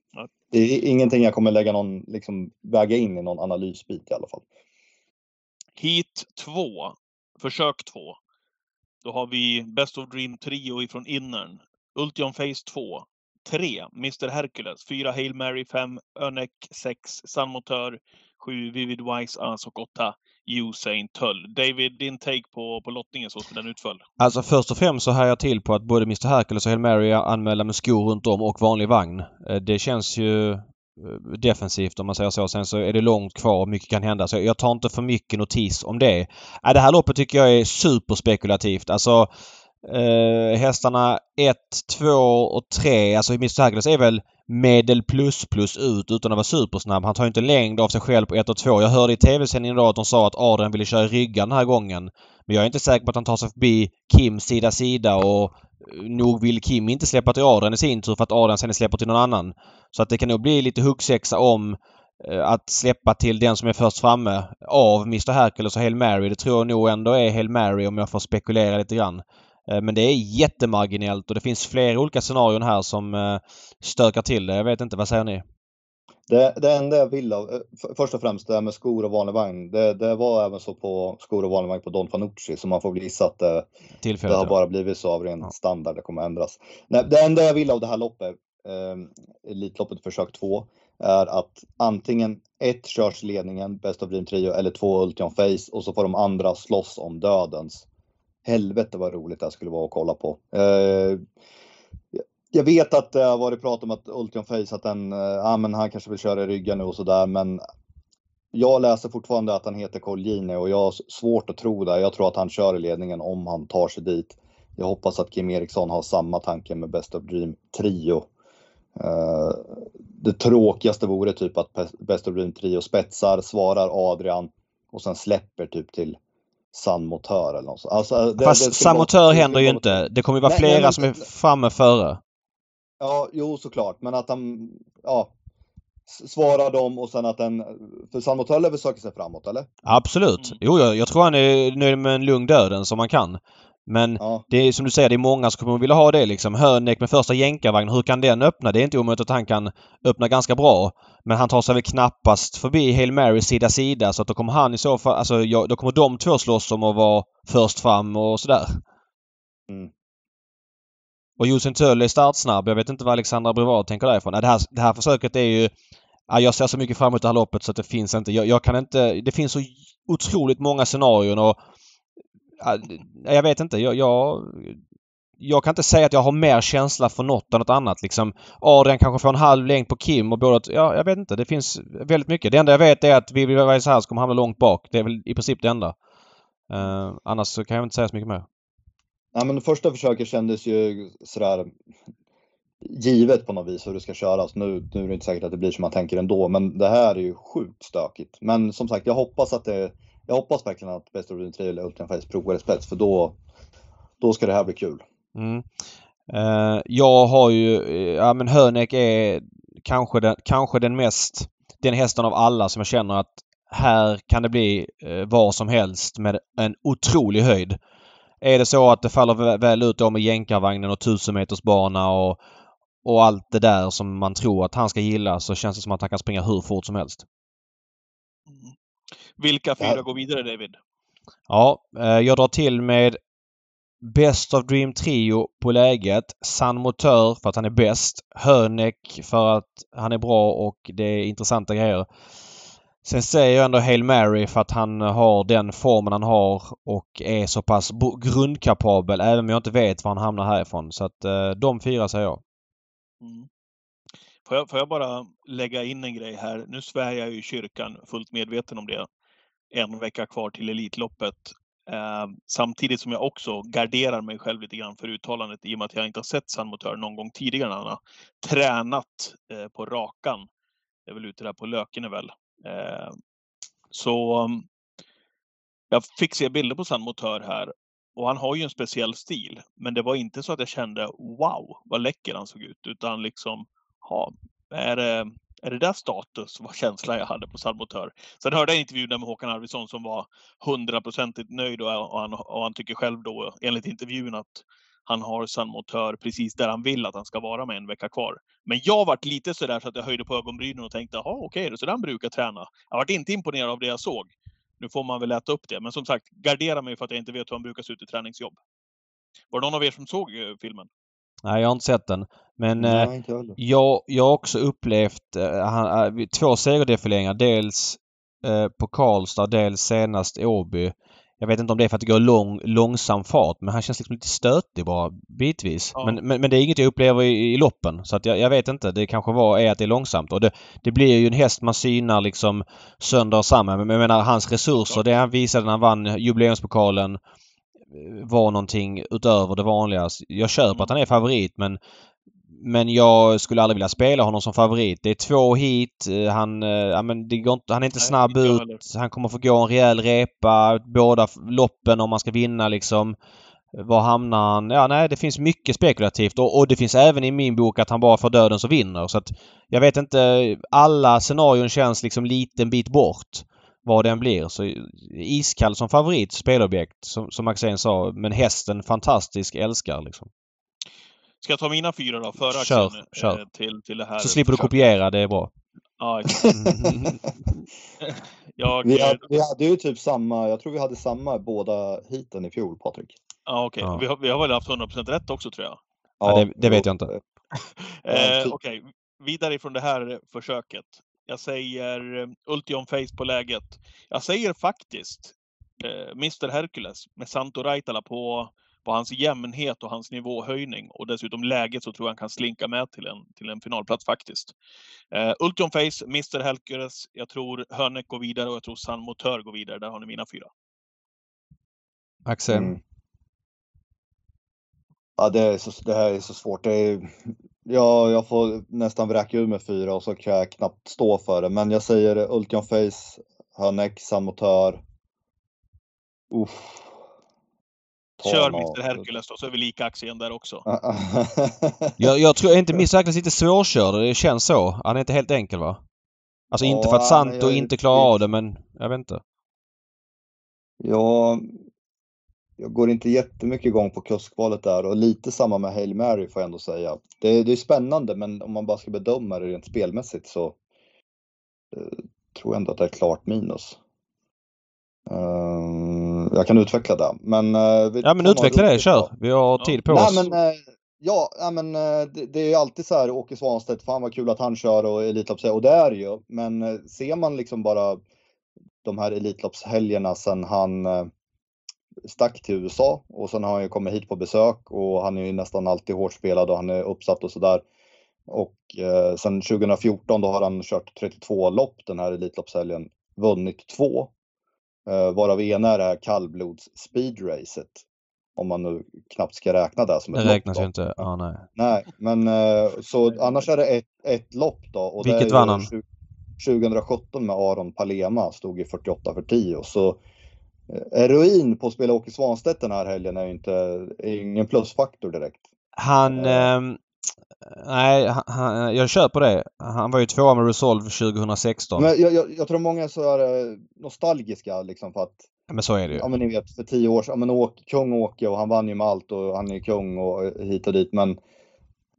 Det är ingenting jag kommer lägga någon, liksom väga in i någon analysbit i alla fall. Heat 2, försök 2. Då har vi Best of Dream Trio ifrån Innern. Ultion Face 2. 3. Mr Hercules. 4. Hail Mary 5. Önek 6. Sun 7. Vivid Wise As och 8. Usain Tull. David, din take på, på lottningen så som den utföll? Alltså först och främst så här jag till på att både Mr Hercules och Hail Mary är anmälda med skor runt om och vanlig vagn. Eh, det känns ju defensivt om man säger så. Sen så är det långt kvar och mycket kan hända. Så jag tar inte för mycket notis om det. Äh, Det här loppet tycker jag är superspekulativt. Alltså eh, hästarna 1, 2 och 3. Alltså Mr Hercules är väl medel plus plus ut utan att vara supersnabb. Han tar ju inte längd av sig själv på 1 och 2. Jag hörde i tv-sändningen idag att de sa att Adrian ville köra i ryggan den här gången. Men jag är inte säker på att han tar sig förbi Kim sida sida och eh, nog vill Kim inte släppa till Adrian i sin tur för att Adrian sen släpper till någon annan. Så att det kan nog bli lite huggsexa om eh, att släppa till den som är först framme av Mr Hercules och Hail Mary. Det tror jag nog ändå är Hail Mary om jag får spekulera lite grann. Eh, Men det är jättemarginellt och det finns flera olika scenarion här som eh, stökar till det. Jag vet inte, vad säger ni? Det, det enda jag vill av, eh, först och främst det här med skor och vanlig vagn. Det, det var även så på skor och vanlig vagn på Don Fanucci, så man får väl gissa att det, det Tillfället. har ja. bara blivit så av ren Ja. standard, det kommer ändras. Nej, det enda jag vill av det här loppet, eh, Elitloppet försök 2, är att antingen ett körs ledningen, Best of Dream Trio, eller två Ultion Face och så får de andra slåss om dödens. Helvete vad roligt det här skulle vara att kolla på. Eh, jag vet att det har varit prat om att Ultion Face, att den, eh, ja men han kanske vill köra i ryggen nu och sådär, men jag läser fortfarande att han heter Colgjini och jag har svårt att tro det. Jag tror att han kör i ledningen om han tar sig dit. Jag hoppas att Kim Eriksson har samma tanke med Best of Dream Trio. Eh, det tråkigaste vore typ att Best of Dream Trio spetsar, svarar Adrian och sen släpper typ till San Motör eller något sånt. Alltså, det- Fast det vara- händer ju inte. Det kommer ju vara Nej, flera nej, som är framme före. Ja, jo såklart, men att han, ja, svarar dem och sen att den, för San Motör söka sig framåt eller? Absolut. Mm. Jo, jag, jag tror han är nöjd med en lugn döden som man kan. Men Ja. det är som du säger, det är många som kommer vilja ha det liksom. Hörnek med första jänkarvagn, hur kan den öppna? Det är inte omöjligt att han kan öppna ganska bra. Men han tar sig väl knappast förbi Hail Mary sida sida så att då kommer han i så fall, alltså ja, då kommer de två slåss om att vara först fram och sådär. Mm. Och Josef Töll är startsnabb. Jag vet inte vad Alexandra Brevard tänker därifrån. Det här, det här försöket är ju... Ja, jag ser så mycket fram emot det här loppet så att det finns inte... Jag, jag kan inte... Det finns så otroligt många scenarion och ja, Jag vet inte. Jag, jag, jag kan inte säga att jag har mer känsla för något än något annat. Liksom, Adrian kanske får en halv längd på Kim och båda... Ja, jag vet inte. Det finns väldigt mycket. Det enda jag vet är att Vivi Weisshaus kommer hamna långt bak. Det är väl i princip det enda. Uh, annars så kan jag inte säga så mycket mer. Nej, men det första försöket kändes ju sådär givet på något vis hur det ska köras. Nu, nu är det inte säkert att det blir som man tänker ändå, men det här är ju sjukt stökigt. Men som sagt, jag hoppas att det, jag hoppas verkligen att Best of Dream 3 eller Ultimate Face provar ett spets, för då, då ska det här bli kul. Mm. Eh, jag har ju... eh, Ja men Hönek är kanske den, kanske den mest... Den hästen av alla som jag känner att här kan det bli eh, vad som helst med en otrolig höjd. Är det så att det faller vä- väl ut då med jänkarvagnen och 1000 meters bana och och allt det där som man tror att han ska gilla så känns det som att han kan springa hur fort som helst. Vilka fyra ja. går vidare David? Ja, eh, jag drar till med Best of Dream Trio på läget. San Motör för att han är bäst. Hönek för att han är bra och det är intressanta grejer. Sen säger jag ändå Hail Mary för att han har den formen han har och är så pass grundkapabel även om jag inte vet var han hamnar härifrån. Så att eh, de fyra säger jag. Mm. Får, jag, får jag bara lägga in en grej här? Nu svär jag ju i kyrkan, fullt medveten om det. En vecka kvar till Elitloppet. Eh, samtidigt som jag också garderar mig själv lite grann för uttalandet i och med att jag inte har sett Sandmotör någon gång tidigare när han har tränat eh, på rakan. Det är väl ute där på Löken väl. Eh, så mm, jag fick se bilder på Sandmotör här och han har ju en speciell stil. Men det var inte så att jag kände wow vad läcker han såg ut utan liksom ha, är det, är det där status Vad känslan jag hade på Salmotör. Sen hörde jag intervjun med Håkan Arvidsson som var hundraprocentigt nöjd och, och, han, och han tycker själv då enligt intervjun att han har Salmotör precis där han vill att han ska vara med en vecka kvar. Men jag varit lite sådär så att jag höjde på ögonbrynen och tänkte, jaha okej, okay, så där han brukar träna. Jag varit inte imponerad av det jag såg. Nu får man väl äta upp det. Men som sagt, gardera mig för att jag inte vet hur han brukar se ut i träningsjobb. Var det någon av er som såg eh, filmen? Nej, jag har inte sett den. Men Nej, eh, jag, jag har också upplevt eh, han, eh, två segerdefileringar. Dels eh, på Karlstad, dels senast Åby. Jag vet inte om det är för att det går lång, långsam fart men han känns liksom lite stötig bara bitvis. Ja. Men, men, men, det är inget jag upplever i, i loppen. Så att jag, jag, vet inte. Det kanske var, är att det är långsamt. Och det, det blir ju en häst man synar liksom sönder och samman. Men jag menar hans resurser, ja. det han visade när han vann jubileumspokalen var någonting utöver det vanliga. Jag köper att han är favorit men men jag skulle aldrig vilja spela honom som favorit. Det är två hit. Eh, han, eh, ja, men det går inte, han är inte snabb Nej, ut. Han kommer få gå en rejäl repa båda loppen om man ska vinna liksom. Var hamnar han? Ja, nej, det finns mycket spekulativt och, och, det finns även i min bok att han bara får döden så vinner. Så att jag vet inte. Alla scenarion känns liksom liten bit bort vad den blir. Så iskall som favorit spelobjekt som, som Axén sa. Men hästen fantastisk älskar liksom. Ska jag ta mina fyra då? Före kör, axeln, kör. Eh, till, till det här. Så slipper du kopiera, det är bra. Ja, jag, vi, hade, vi hade ju typ samma, jag tror vi hade samma båda hiten i fjol, Patrik. Ja, okej. Okay. Ja. Vi, har, vi har väl haft 100% rätt också tror jag? Ja, ja det, det vet jag inte. eh, okej, okay. vidare ifrån det här försöket. Jag säger eh, Ultion Face på läget. Jag säger faktiskt eh, Mr Hercules med Santo Raitala på, på hans jämnhet och hans nivåhöjning och dessutom läget så tror jag han kan slinka med till en, till en finalplats faktiskt. Eh, Ultion Face, Mr Hercules, jag tror Hörnek går vidare och jag tror San Motör går vidare. Där har ni mina fyra. Axel? Mm. Ja, det, är så, det här är så svårt. Det är, Ja, jag får nästan vräka ur med fyra och så kan jag knappt stå för det. Men jag säger Ultion Face, Hönek, Samotör. Uff. Kör Mr Hercules då, så är vi lika axeln där också. jag, jag tror inte Mr Hercules lite svårkörd. Det känns så. Han är inte helt enkel va? Alltså ja, inte för att Santo inte klarar av det men jag vet inte. Ja, jag går inte jättemycket igång på kuskvalet där och lite samma med Hail Mary får jag ändå säga. Det, det är spännande men om man bara ska bedöma det rent spelmässigt så eh, tror jag ändå att det är klart minus. Uh, jag kan utveckla det. Men, uh, ja men utveckla det, kör! Vi har tid på Nej, oss. Men, uh, ja, ja, men det, det, är ju alltid så här Åke Svanstedt, fan vad kul att han kör och Elitlopp och det är det ju. Men ser man liksom bara de här Elitloppshelgerna sen han stack till USA och sen har han ju kommit hit på besök och han är ju nästan alltid hårt spelad och han är uppsatt och sådär. Och eh, sen 2014 då har han kört 32 lopp den här Elitloppshelgen, vunnit två. Eh, varav ena är det här kallblods speedracet. Om man nu knappt ska räkna det som ett lopp. Det räknas ju inte. Ah, nej. nej, men eh, så annars är det ett, ett lopp då. Och Vilket vann han? 2017 med Aron Palema stod i 48 för 10 så Heroin på att spela Åke Svanstedt den här helgen är ju inte, är ingen plusfaktor direkt. Han... Eh, nej, han, jag köper det. Han var ju tvåa med Resolve 2016. Men jag, jag, jag tror många är så här nostalgiska liksom för att men så är det ju. Ja men ni vet för tio år sedan, ja, men Åke, kung Åke och han vann ju med allt och han är kung och hit och dit men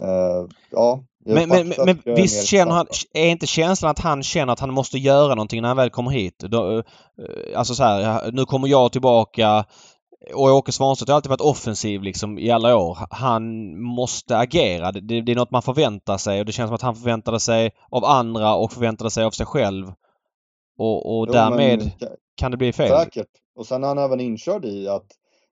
Uh, ja, men, men, men visst känner han, är inte känslan att han känner att han måste göra någonting när han väl kommer hit? Då, uh, alltså så här, nu kommer jag tillbaka och Åke Svanstedt har alltid varit offensiv liksom i alla år. Han måste agera. Det, det, är något man förväntar sig och det känns som att han förväntade sig av andra och förväntade sig av sig själv. Och, och jo, därmed men, kan det bli fel. Säkert. Och sen är han även inkörd i att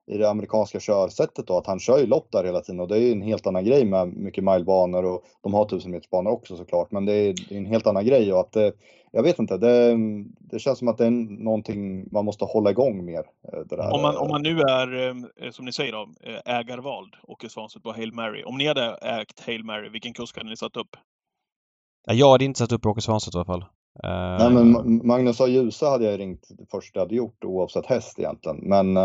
i det amerikanska körsättet då, att han kör ju lopp där hela tiden och det är ju en helt annan grej med mycket milebanor och de har tusenmetersbanor också såklart, men det är, det är, en helt annan grej och att det, jag vet inte, det, det känns som att det är någonting man måste hålla igång mer. Eh, om, man, om man nu är, eh, som ni säger då, eh, ägarvald, Åke Svanstedt på Hail Mary. Om ni hade ägt Hail Mary, vilken kurs hade ni satt upp? Jag hade inte satt upp Åke Svanstedt i alla fall. Nej men Magnus A. Djuse hade jag ringt det första jag hade gjort oavsett häst egentligen. Men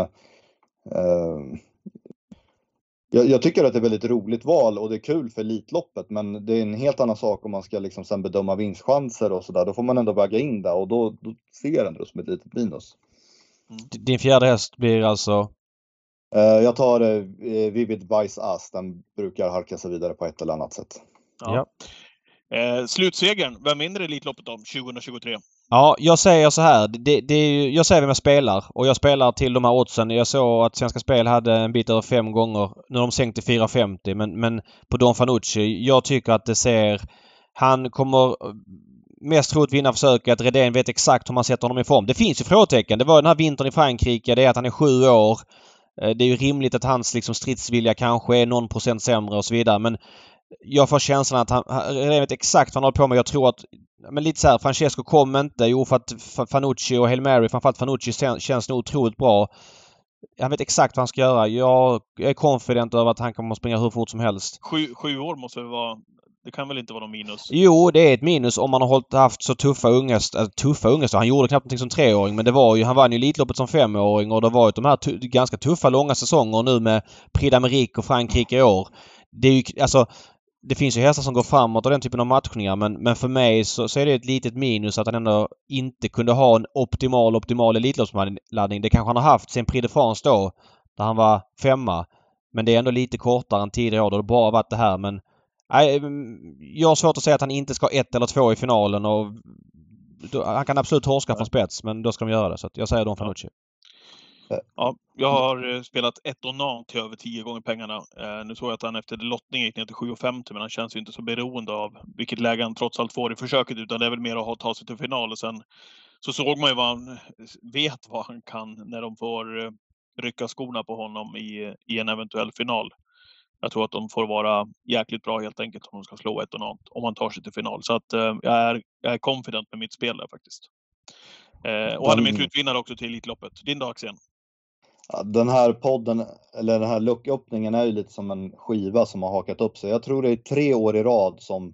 jag, jag, tycker att det är väldigt roligt val och det är kul för Elitloppet men det är en helt annan sak om man ska liksom sen bedöma vinstchanser och sådär. Då får man ändå väga in det och då, då ser jag det som ett litet minus. Mm. Din fjärde häst blir alltså? Uh, jag tar uh, Vivid Vice As. Den brukar harka sig vidare på ett eller annat sätt. Ja. ja. Eh, slutsegern, vem vinner Elitloppet om 2023? Ja, jag säger så här. Det, det är ju, jag säger vem jag spelar och jag spelar till de här oddsen. Jag såg att Svenska Spel hade en bit över fem gånger. Nu har de sänkt till 4,50 men, men på Don Fanucci. Jag tycker att det ser... Han kommer mest troligt vinna försöket. Redén vet exakt hur man sätter honom i form. Det finns ju frågetecken. Det var den här vintern i Frankrike. Det är att han är sju år. Eh, det är ju rimligt att hans liksom stridsvilja kanske är någon procent sämre och så vidare men jag får känslan att han, han vet exakt vad han håller på med. Jag tror att men lite så här, Francesco kom inte. Jo, för att Fanucci och Hail Mary, framförallt Fanucci, känns nog otroligt bra. Han vet exakt vad han ska göra. Jag är confident över att han kommer att springa hur fort som helst. Sju, sju år måste det vara. Det kan väl inte vara någon minus? Jo, det är ett minus om man har hållit, haft så tuffa unghästar. Äh, tuffa unghästar? Han gjorde knappt någonting som treåring men det var ju, han vann ju Elitloppet som femåring och det var ju de här ganska tuffa långa säsonger nu med Prix d'Amérique och Frankrike i år. Det är ju, alltså det finns ju hästar som går framåt och den typen av matchningar men, men för mig så, så är det ett litet minus att han ändå inte kunde ha en optimal, optimal Elitloppsladdning. Det kanske han har haft sen Prix de France då, där han var femma. Men det är ändå lite kortare än tidigare år då det bara varit det här men nej, jag har svårt att säga att han inte ska ha ett eller två i finalen och då, han kan absolut torska från spets men då ska de göra det. Så jag säger Don Fanucci. Ja, jag har eh, spelat ett och nan till över tio gånger pengarna. Eh, nu såg jag att han efter lottning gick ner till 7,50 men han känns ju inte så beroende av vilket läge han trots allt får i försöket utan det är väl mer att ta sig till final och sen så såg man ju vad han vet vad han kan när de får eh, rycka skorna på honom i, i en eventuell final. Jag tror att de får vara jäkligt bra helt enkelt om de ska slå ett och något om man tar sig till final. Så att jag är, jag är confident med mitt spel där faktiskt. och hade min slutvinnare också till Elitloppet. Din dag Axén? Den här podden, eller den här lucköppningen är ju lite som en skiva som har hakat upp sig. Jag tror det är tre år i rad som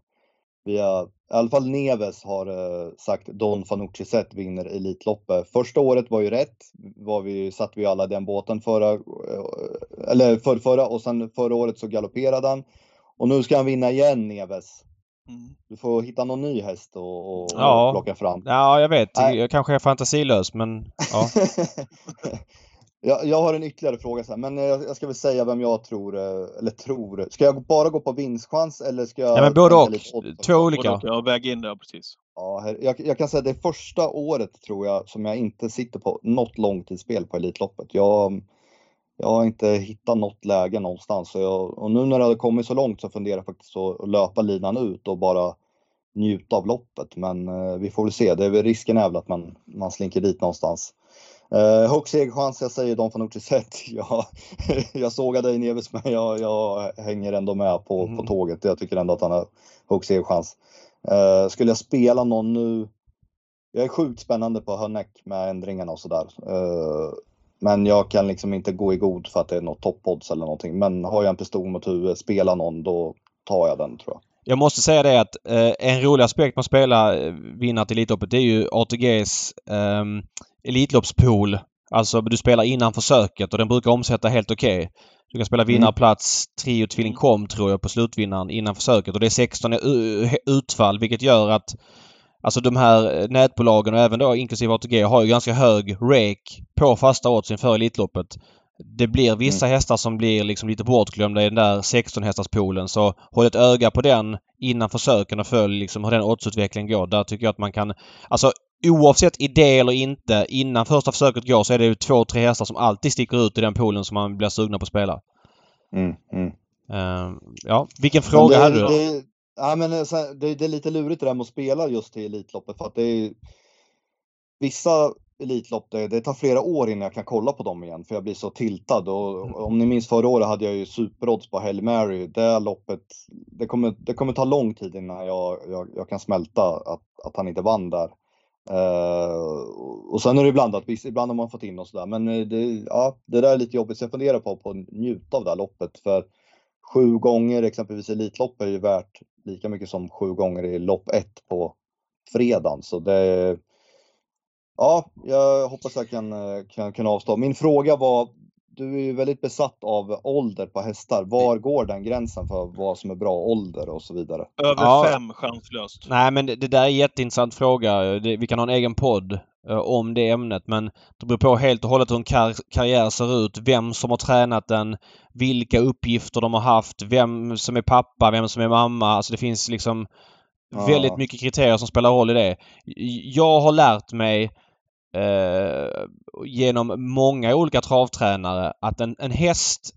vi har, i alla fall Neves har uh, sagt Don Fanucci Zet vinner Elitloppet. Första året var ju rätt, var vi, satt vi alla i den båten förra, uh, eller för, förra och sen förra året så galopperade han. Och nu ska han vinna igen Neves. Mm. Du får hitta någon ny häst och, och, ja. plocka fram. Ja, jag vet. Nej. Jag kanske är fantasilös men ja. Jag, jag har en ytterligare fråga sen, men jag, jag, ska väl säga vem jag tror, eh, eller tror. Ska jag bara gå på vinstchans eller ska jag... Ja, men både och. Två olika. Jag väger in det, precis. Ja, jag, jag, kan säga det första året tror jag som jag inte sitter på något långtidsspel på Elitloppet. Jag, jag har inte hittat något läge någonstans. Jag, och nu när det har kommit så långt så funderar jag faktiskt att löpa linan ut och bara njuta av loppet. Men eh, vi får väl se. Det är, risken är väl att man, man slinker dit någonstans. Uh, hög segerchans, jag säger Don Fanucci sett. Jag, jag sågar dig Neves men jag, jag hänger ändå med på, mm. på tåget. Jag tycker ändå att han har hög segerchans. Uh, skulle jag spela någon nu? Jag är sjukt spännande på Hörneck med ändringarna och sådär. Uh, men jag kan liksom inte gå i god för att det är något toppodds eller någonting. Men har jag en pistol mot huvudet, spela någon, då tar jag den tror jag. Jag måste säga det att eh, en rolig aspekt med att spela eh, vinnare till Elitloppet det är ju ATGs eh, Elitloppspool. Alltså du spelar innan försöket och den brukar omsätta helt okej. Okay. Du kan spela vinnarplats, trio tvilling kom tror jag på slutvinnaren innan försöket och det är 16 utfall vilket gör att Alltså de här nätbolagen och även då inklusive ATG har ju ganska hög rake på fasta odds inför Elitloppet. det blir vissa mm. hästar som blir liksom lite bortglömda i den där 16 hästarspoolen så håll ett öga på den innan försöken och följ liksom hur den oddsutvecklingen går. Där tycker jag att man kan... Alltså oavsett idé eller inte, innan första försöket går så är det ju två, tre hästar som alltid sticker ut i den poolen som man blir sugna på att spela. Mm, mm. Uh, ja, vilken fråga hade du? Det, ja, men det, det, är lite lurigt det där med att spela just till Elitloppet för att det är vissa Elitlopp, det, det, tar flera år innan jag kan kolla på dem igen för jag blir så tiltad. Och, mm. om ni minns förra året hade jag ju superodds på Hail Mary. Det loppet, det kommer, det kommer ta lång tid innan jag, jag, jag kan smälta att, att han inte vann där. Uh, och sen är det blandat, visst ibland har man fått in och sådär men eh, det, ja, det där är lite jobbigt. Så jag funderar på, på att njuta av det här loppet för sju gånger exempelvis Elitlopp är ju värt lika mycket som sju gånger i lopp ett på fredagen. Så det Ja, jag hoppas jag kan, eh, kan, kan avstå. Min fråga var, du är ju väldigt besatt av ålder på hästar. Var går den gränsen för vad som är bra ålder och så vidare? Över ja. fem chanslöst. Nej men det, det där är en jätteintressant fråga. Det, vi kan ha en egen podd uh, om det ämnet men det beror på helt och hållet hur en kar karriär ser ut. Vem som har tränat den, vilka uppgifter de har haft, vem som är pappa, vem som är mamma. Alltså det finns liksom ja. väldigt mycket kriterier som spelar roll i det. Jag har lärt mig eh, genom många olika travtränare att en, en häst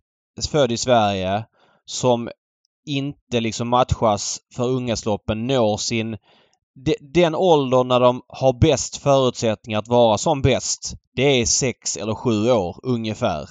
född i Sverige som inte liksom matchas för unghästloppen når sin de, den åldern när de har bäst förutsättningar att vara som bäst. Det är sex eller sju år ungefär.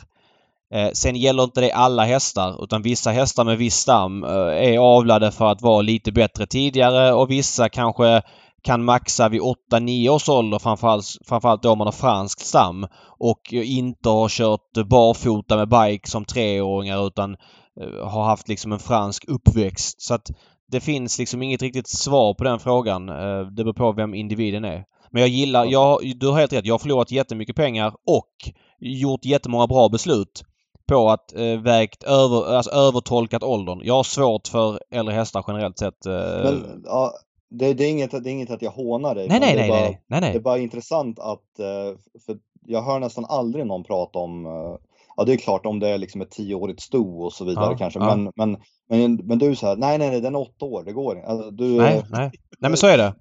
Eh, sen gäller inte det alla hästar utan vissa hästar med viss stam eh, är avlade för att vara lite bättre tidigare och vissa kanske kan maxa vid 8-9 års ålder framförallt, framförallt då om man har fransk stam och inte har kört barfota med bike som treåringar utan eh, har haft liksom en fransk uppväxt. Så att det finns liksom inget riktigt svar på den frågan. Eh, det beror på vem individen är. Men jag gillar, jag, du har helt rätt, jag har förlorat jättemycket pengar och gjort jättemånga bra beslut på att eh, vägt över, alltså övertolkat åldern. Jag har svårt för äldre hästar generellt sett. Eh... Men, ja, det, det, är inget, det är inget att jag hånar dig. Nej, nej, nej, bara, nej, nej, nej. Det är bara intressant att, eh, för jag hör nästan aldrig någon prata om, eh, ja det är klart om det är liksom ett tioårigt sto och så vidare ja, kanske, ja. Men, men, men, men du här, nej, nej, nej, den är åtta år, det går inte. Alltså, du, nej, nej. nej, men så är det.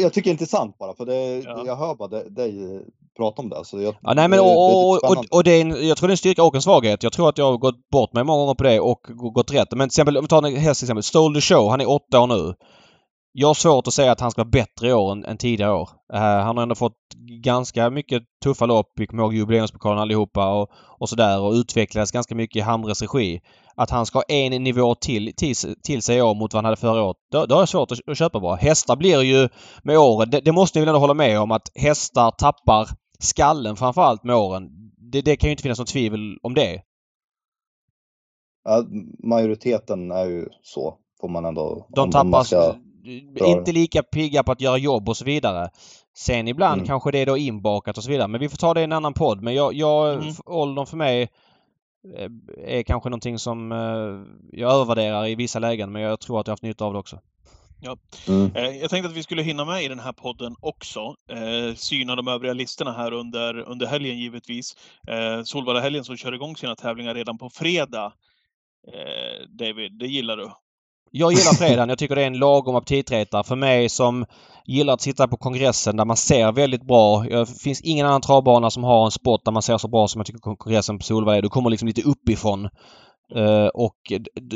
Jag tycker det är intressant bara, för det, ja. jag hör bara dig prata om det. Så jag, ja, nej, men, och, och, och, och, det är en, jag tror det är en styrka och en svaghet. Jag tror att jag har gått bort mig många gånger på det och gått rätt. Men till exempel, om vi tar en häst till exempel, Stole the Show, han är åtta år nu. Jag har svårt att säga att han ska vara bättre i år än, än tidigare år. Uh, han har ändå fått ganska mycket tuffa lopp. Vi kommer ihåg jubileumspokalen allihopa och, och sådär och utvecklades ganska mycket i Hamres regi. Att han ska ha en nivå till, till, till sig i år mot vad han hade förra året. Då, då har jag svårt att, att köpa bra. Hästar blir ju med åren, det, det måste ni väl ändå hålla med om att hästar tappar skallen framförallt med åren. Det, det kan ju inte finnas något tvivel om det. Ja, majoriteten är ju så, får man ändå... De tappar, ska inte lika pigga på att göra jobb och så vidare. Sen ibland mm. kanske det är då inbakat och så vidare. Men vi får ta det i en annan podd. Men jag, jag mm. åldern för mig eh, är kanske någonting som eh, jag övervärderar i vissa lägen men jag tror att jag har haft nytta av det också. Ja. Mm. Eh, jag tänkte att vi skulle hinna med i den här podden också. syna de övriga listorna här under, under helgen givetvis. Solvalla helgen som kör igång sina tävlingar redan på fredag. David, det gillar du? Jag gillar fredagen. Jag tycker det är en lagom aptitretare. För mig som gillar att sitta på kongressen där man ser väldigt bra. Det finns ingen annan travbana som har en spot där man ser så bra som jag tycker kongressen på Solvalla. Du kommer liksom lite uppifrån. Uh, och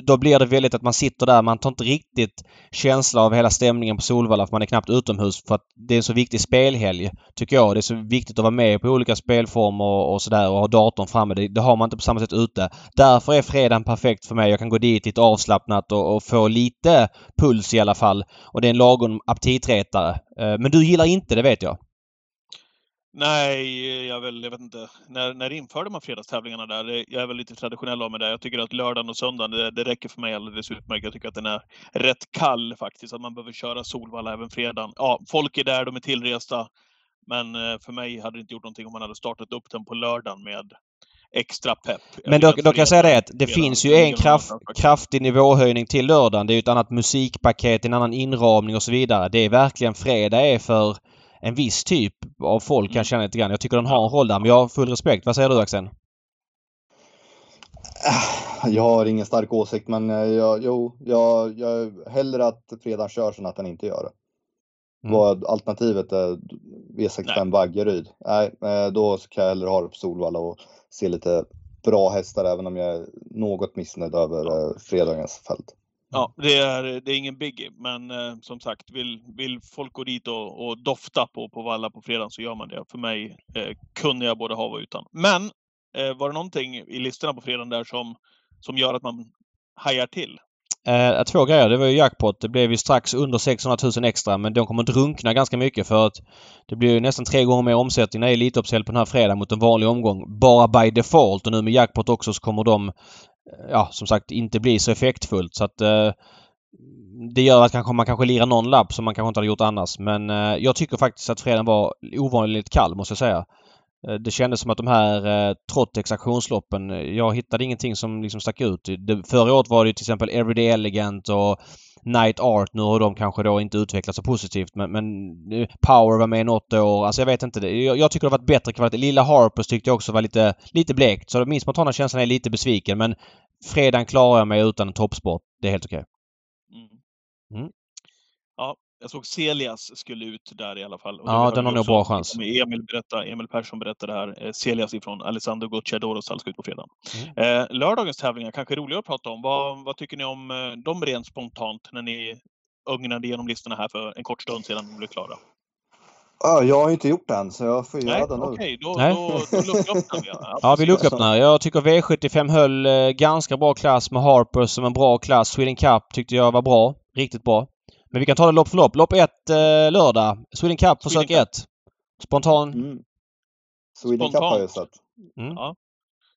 då blir det väldigt att man sitter där, man tar inte riktigt känsla av hela stämningen på Solvalla för man är knappt utomhus för att det är en så viktig spelhelg, tycker jag. Det är så viktigt att vara med på olika spelformer och, och sådär och ha datorn framme. Det, det, har man inte på samma sätt ute. Därför är fredagen perfekt för mig. Jag kan gå dit lite avslappnat och, och få lite puls i alla fall. Och det är en lagom aptitretare. Uh, men du gillar inte det vet jag. Nej, jag, väl, jag vet inte. När, när införde man fredagstävlingarna där? Jag är väl lite traditionell av mig där. Jag tycker att lördagen och söndagen, det, det räcker för mig alldeles utmärkt. Jag tycker att den är rätt kall faktiskt, att man behöver köra Solvalla även fredagen. Ja, folk är där, de är tillresta. Men eh, för mig hade det inte gjort någonting om man hade startat upp den på lördagen med extra pepp. Men då, då kan jag säga det att det finns ju en kraft, kraftig nivåhöjning till lördagen. Det är ju ett annat musikpaket, en annan inramning och så vidare. Det är verkligen fredag är för en viss typ av folk kan mm. känna lite grann. Jag tycker den har en roll där men jag har full respekt. Vad säger du Axel? Jag har ingen stark åsikt, men eh, jag, jo, jag, jag hellre att fredagen körs än att den inte gör det. Mm. Vad alternativet är V65 Vaggeryd. Nej, eh, då kan jag hellre ha det på Solvalla och se lite bra hästar även om jag är något missnöjd över. Eh, fredagens fält. Ja, det är, det är ingen biggie, men eh, som sagt, vill, vill folk gå dit och, och, dofta på, på Valla på fredag så gör man det. För mig eh, kunde jag både ha och utan. Men eh, var det någonting i listorna på fredagen där som, som gör att man hajar till? Eh, två grejer. Det var ju jackpot. Det blev ju strax under 600 000 extra men de kommer drunkna ganska mycket för att det blir ju nästan tre gånger mer omsättning när det är Elitloppshelg på den här fredagen mot en vanlig omgång. Bara by default och nu med jackpot också så kommer de ja, som sagt inte blir så effektfullt. Så att eh, det gör att kanske man kanske lirar någon lapp som man kanske inte hade gjort annars. Men eh, jag tycker faktiskt att fredagen var ovanligt kall måste jag säga. Eh, det kändes som att de här eh, Trottex auktionsloppen, eh, jag hittade ingenting som liksom stack ut. Det, förra året var det till exempel Everyday Elegant och Night Art. Nu har de kanske då inte utvecklats så positivt men, men Power var med i något år. Alltså jag vet inte. Jag, jag tycker det har varit bättre kvalitet. Lilla Harpers tyckte jag också var lite, lite blekt. Så min spontana känslan är lite besviken men fredagen klarar jag mig utan en toppsport. Det är helt okej. Okay. Mm. Mm. Ja, jag såg Celias skulle ut där i alla fall. Och ja, den har nog bra chans. Emil, berätta, Emil Persson berättade här. Eh, Celias ifrån Alessandro Gocciadoro ska ut på fredag. Mm. Eh, lördagens tävlingar kanske är roligare att prata om. Vad, vad tycker ni om eh, dem rent spontant när ni ögnade igenom listorna här för en kort stund sedan de blev klara? Ja, jag har inte gjort det än så jag får göra det nu. Okej, då, Nej. då, då lucköppnar vi. Ja, ja vi lucköppnar. Jag tycker V75 höll eh, ganska bra klass med Harper som en bra klass. Sweden Cup tyckte jag var bra. Riktigt bra. Men vi kan ta det lopp för lopp. Lopp 1 eh, lördag. Sweden Cup försök 1. Spontan? Mm. Sweden Spontant. Cup har jag sett. Mm. Ja.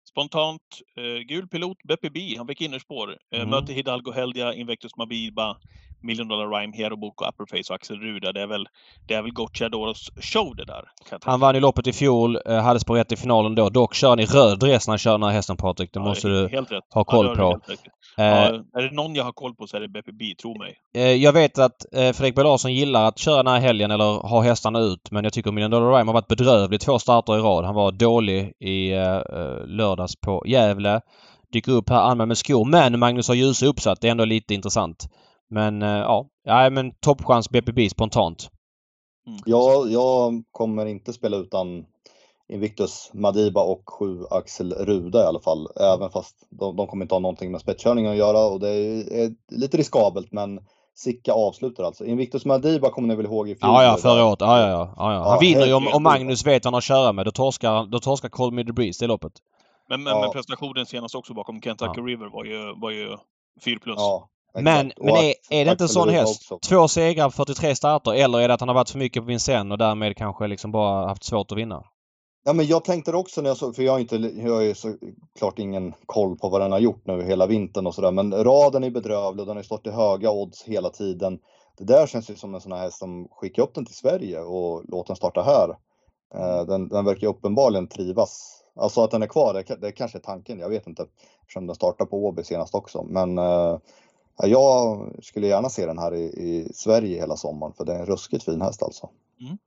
Spontant. Eh, gul pilot, Beppe B. Han fick innerspår. Eh, mm. Möter Hidalgo Heldia, Invectus Mabiba. Million Dollar Rhyme, Hero Book och Upperface och Axel Ruda. Det är väl, det är väl Gocciadoros show det där. Han vann ju loppet i fjol, eh, hade spår rätt i finalen då. Dock kör han i röd dress när han kör den här hästen Patrik. Det ja, måste du ha koll ja, på. Eh, ja, är det någon jag har koll på så är det BPB, tro mig. Eh, jag vet att eh, Fredrik B Larsson gillar att köra den här helgen eller ha hästarna ut. Men jag tycker Million Dollar Rhyme har varit bedrövlig två starter i rad. Han var dålig i lördags på Gävle. Dyker upp här anmäld med skor. Men Magnus har ljus uppsatt. Det är ändå lite intressant. Men eh, ja, ja men toppchans BPB spontant. Mm. Ja, jag kommer inte spela utan Invictus Madiba och sju Axel Ruda i alla fall. Även fast de, de kommer inte ha någonting med spetskörning att göra och det är, är lite riskabelt men Sicka avslutar alltså. Invictus Madiba kommer ni väl ihåg i fjol? Ja, ja, förra året. Ja, ja, ja. ja, ja. Han ja, vinner ju om, om Magnus vet vad han har att köra med. Då torskar, då torskar Call Me The Breeze det loppet. Men, men, ja. men prestationen senast också bakom Kentucky River var ju, var ju 4 plus. Ja, men, men är, är det inte en sån häst? Också. Två segrar på 43 starter eller är det att han har varit för mycket på Vincennes och därmed kanske liksom bara haft svårt att vinna? Ja, men jag tänkte också när jag såg, för jag har inte, jag har ju såklart ingen koll på vad den har gjort nu hela vintern och sådär, men raden är bedrövlig och den har stått i höga odds hela tiden. Det där känns ju som en sån här häst som skickar upp den till Sverige och låter den starta här. Eh, den, den verkar uppenbarligen trivas. Alltså att den är kvar, det, det kanske är tanken, jag vet inte, eftersom den startar på Åby senast också. Men uh, jag skulle gärna se den här i, i, Sverige hela sommaren för det är en ruskigt fin häst alltså. Mm.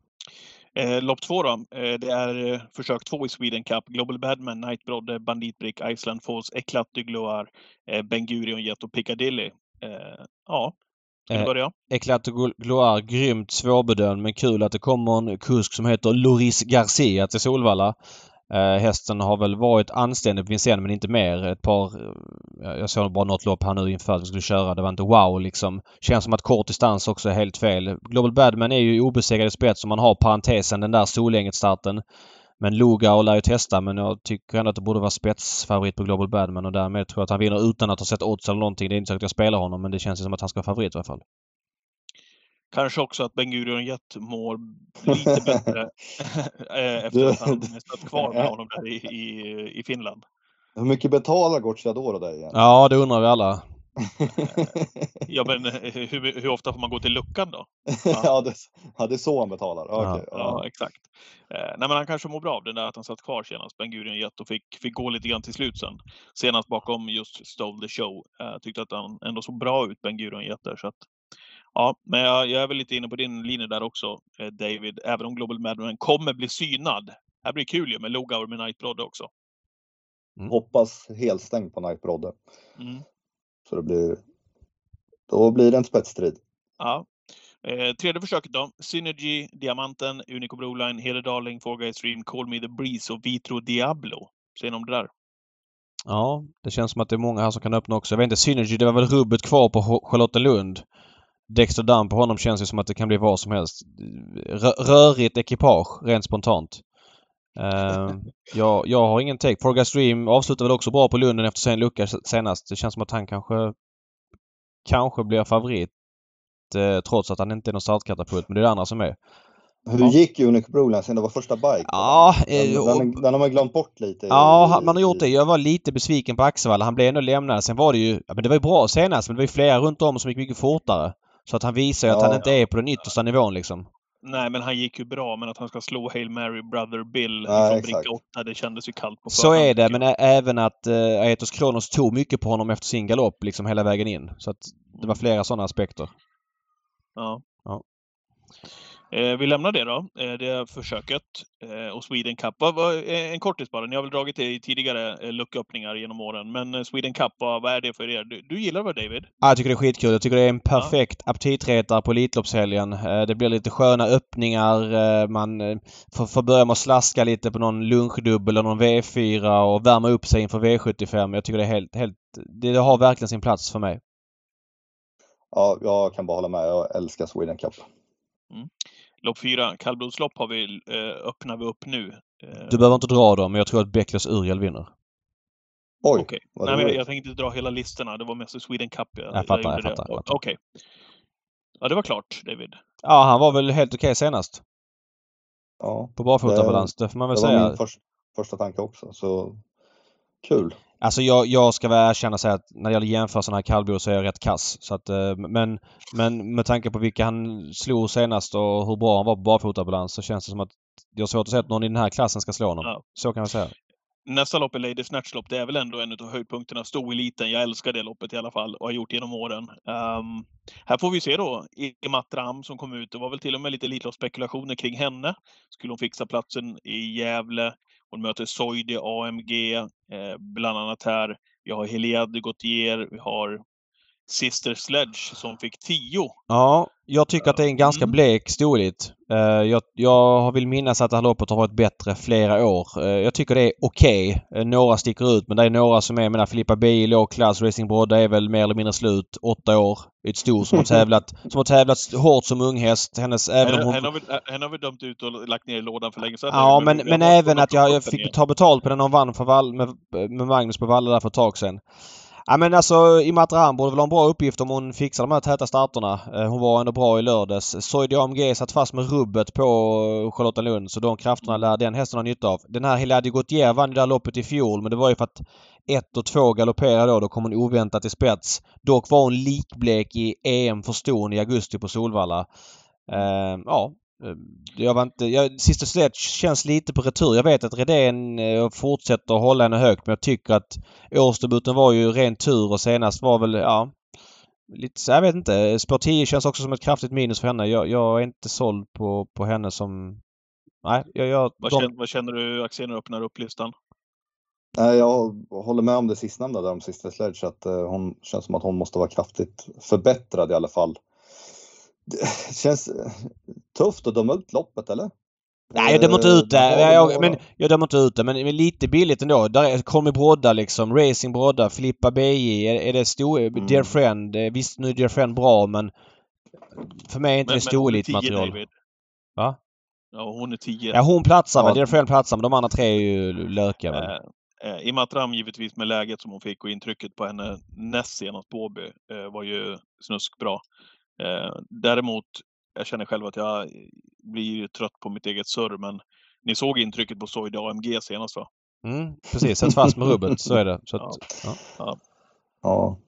Eh, lopp två då. Eh, det är eh, försök två i Sweden Cup. Global Badman, Nightbrodde, Banditbrick, Iceland Falls, Eclat du Gloire, eh, Ben Gurion Jet och Piccadilly. Eh, ja, ska vi börja? Eh, Eclat du Gloire, grymt svårbedömd men kul att det kommer en kusk som heter Loris Garcia till Solvalla. Eh, hästen har väl varit anständig på Vincennes men inte mer. Ett par... Eh, jag såg bara något lopp här nu inför att vi skulle köra. Det var inte wow liksom. Känns som att kort distans också är helt fel. Global Badman är ju obesegrad i spets om man har parentesen den där Solänget-starten. Men Luga lär ju testa men jag tycker ändå att det borde vara spetsfavorit på Global Badman och därmed tror jag att han vinner utan att ha sett odds eller någonting. Det är inte så att jag spelar honom men det känns som att han ska vara favorit i alla fall. Kanske också att Ben Gurion Jet mår lite bättre eh, efter att han stått kvar med honom där i, i, i Finland. Hur mycket betalar Gocciadoro dig igen? Ja, det undrar vi alla. ja, men eh, hur, hur, ofta får man gå till luckan då? Ja, ja, det, ja det är så han betalar. Ja, okay, ja. ja exakt. Eh, nej, men han kanske mår bra av det där att han satt kvar senast, Ben Gurion Jet, och fick, fick gå lite grann till slut sen. Senast bakom just Stole the Show. Eh, tyckte att han ändå såg bra ut, Ben Gurion Jet där. Så att, Ja, men jag, jag, är väl lite inne på din linje där också, eh, David. Även om Global Madman kommer bli synad. Det här blir kul ju med Logauer med Nightblood också. Mm. Hoppas helstängt på Knight Brodde. Mm. Så det blir, då blir det en spetsstrid. Ja. Eh, tredje försöket då. Synergy, Diamanten, Unico Broline, Heder Darling, Four Guys Stream, Call Me The Breeze och Vitro Diablo. Säger ni om det där? Ja, det känns som att det är många här som kan öppna också. Jag vet inte, Synergy, det var väl rubbet kvar på Charlottenlund. Dexter Dunn på honom känns ju som att det kan bli vad som helst. rörigt ekipage, rent spontant. Uh, jag, jag har ingen take. Forga Stream avslutade väl också bra på Lunden efter sin lucka senast. Det känns som att han kanske kanske blir favorit. Uh, trots att han inte är någon startkatapult. Men det är det andra som är. Hur gick Unique Broline sen det var första bike? Ja, den, den, den, den, har man glömt bort lite. Ja, i, man har gjort det. Jag var lite besviken på Axevalla. Han blev ändå lämnad. Sen var det ju... Ja, men det var ju bra senast men det var ju flera runt om som gick mycket fortare. Så att han visar ju ja. att han inte är på den yttersta nivån liksom. Nej, men han gick ju bra. Men att han ska slå Hail Mary Brother Bill ja, från bricka 8, det kändes ju kallt på Så är det, men även att uh, Aetos Kronos tog mycket på honom efter sin galopp liksom hela vägen in. Så att det var flera sådana aspekter. Ja. ja. Eh, vi lämnar det då, eh, det försöket eh, och Sweden Cup. En kortis bara, ni har väl dragit det i tidigare lucköppningar genom åren. Men Sweden Cup, vad är det för er? Du, du gillar det David? Ja, jag tycker det är skitkul. Jag tycker det är en perfekt ja. aptitretare på Elitloppshelgen. Det blir lite sköna öppningar. Man får, får börja med att slaska lite på någon lunchdubbel eller någon V4 och värma upp sig inför V75. Jag tycker det är helt, helt... Det har verkligen sin plats för mig. Ja, jag kan bara hålla med. Jag älskar Sweden Cup. Mm. Lopp fyra, kallblodslopp har vi, eh, öppnar vi upp nu. Eh, du behöver inte dra dem, men jag tror att Becklers Uriel vinner. Oj! Okay. Nej, men jag, jag tänkte inte dra hela listorna. Det var mest Sweden Cup jag, jag fattar, jag, jag fattar. Okej. Okay. Ja, det var klart, David. Ja, han var väl helt okej okay senast. Ja. På barfotabalans, det får man väl säga. Det var min för, första tanke också, så kul. Alltså jag, jag ska väl erkänna sig att när det gäller jämförelsen här kallblod så är jag rätt kass. Så att, eh, men, men med tanke på vilka han slog senast och hur bra han var på barfotabalans så känns det som att jag har svårt att säga att någon i den här klassen ska slå honom. Ja. Så kan man säga. Nästa lopp är Lady Snatch-lopp. Det är väl ändå en av höjdpunkterna. Stoeliten. Jag älskar det loppet i alla fall och har gjort genom åren. Um, här får vi se då Imat Ram som kom ut. Det var väl till och med lite Elitloppsspekulationer kring henne. Skulle hon fixa platsen i Gävle? Hon möter Soidi AMG, eh, bland annat här. Vi har Heliade Gautier, vi har Sister Sledge som fick 10. Ja, jag tycker att det är en ganska mm. blek storhet. Uh, jag, jag vill minnas att det här loppet har varit bättre flera år. Uh, jag tycker det är okej. Okay. Uh, några sticker ut men det är några som är, jag menar Filippa B i låg klass, Racing Brodda är väl mer eller mindre slut. Åtta år. Ett stor som har tävlat, som har tävlat hårt som unghäst. Hennes, även henne, hon... henne, har vi, henne har vi dömt ut och lagt ner i lådan för länge sedan. Ja, men, men, men även att jag, jag fick ta betalt på den hon vann för Val, med, med Magnus på Valle där för ett tag sedan. Ja men alltså Imatra borde väl ha en bra uppgift om hon fixar de här täta starterna. Eh, hon var ändå bra i lördags. Soidi AMG satt fast med rubbet på Charlottenlund så de krafterna lär den hästen ha nytta av. Den här Hiladi Gautier vann det där loppet i fjol men det var ju för att ett och två galopperade då. Då kom hon oväntat i spets. Dock var hon likblek i EM för ston i augusti på Solvalla. Eh, ja, jag var inte... Jag, sista Sledge känns lite på retur. Jag vet att Redén eh, fortsätter att hålla henne högt men jag tycker att årsdebuten var ju ren tur och senast var väl, ja... Lite så, jag vet inte. Spår 10 känns också som ett kraftigt minus för henne. Jag, jag är inte såld på, på henne som... Nej, jag... jag vad, de... känner, vad känner du Axel när du öppnar upp listan? Nej, jag håller med om det sistnämnda där om sista Sledge att uh, hon känns som att hon måste vara kraftigt förbättrad i alla fall. Det känns tufft att döma ut loppet eller? Nej, jag dömer inte ut det. Jag, men, jag dömer inte ut det, men, men lite billigt ändå. Där är Conny Brodda liksom. Racing Brodda, Filippa BJ. Är, är det stor... Mm. Dear Friend. Visst, nu är Dear Friend bra, men för mig är inte men, det storelitmaterial. Va? Ja, hon är 10. Ja, hon platsar ja. väl. Dear Friend platsar, men de andra tre är ju lökiga väl. Eh, eh, Imatram givetvis med läget som hon fick och intrycket på henne näst senast på Åby eh, var ju snuskbra. Eh, däremot, jag känner själv att jag blir trött på mitt eget surr, men ni såg intrycket på Soide AMG senast va? Mm, precis, sätts fast med rubbet, så är det. Så att, ja. ja. ja.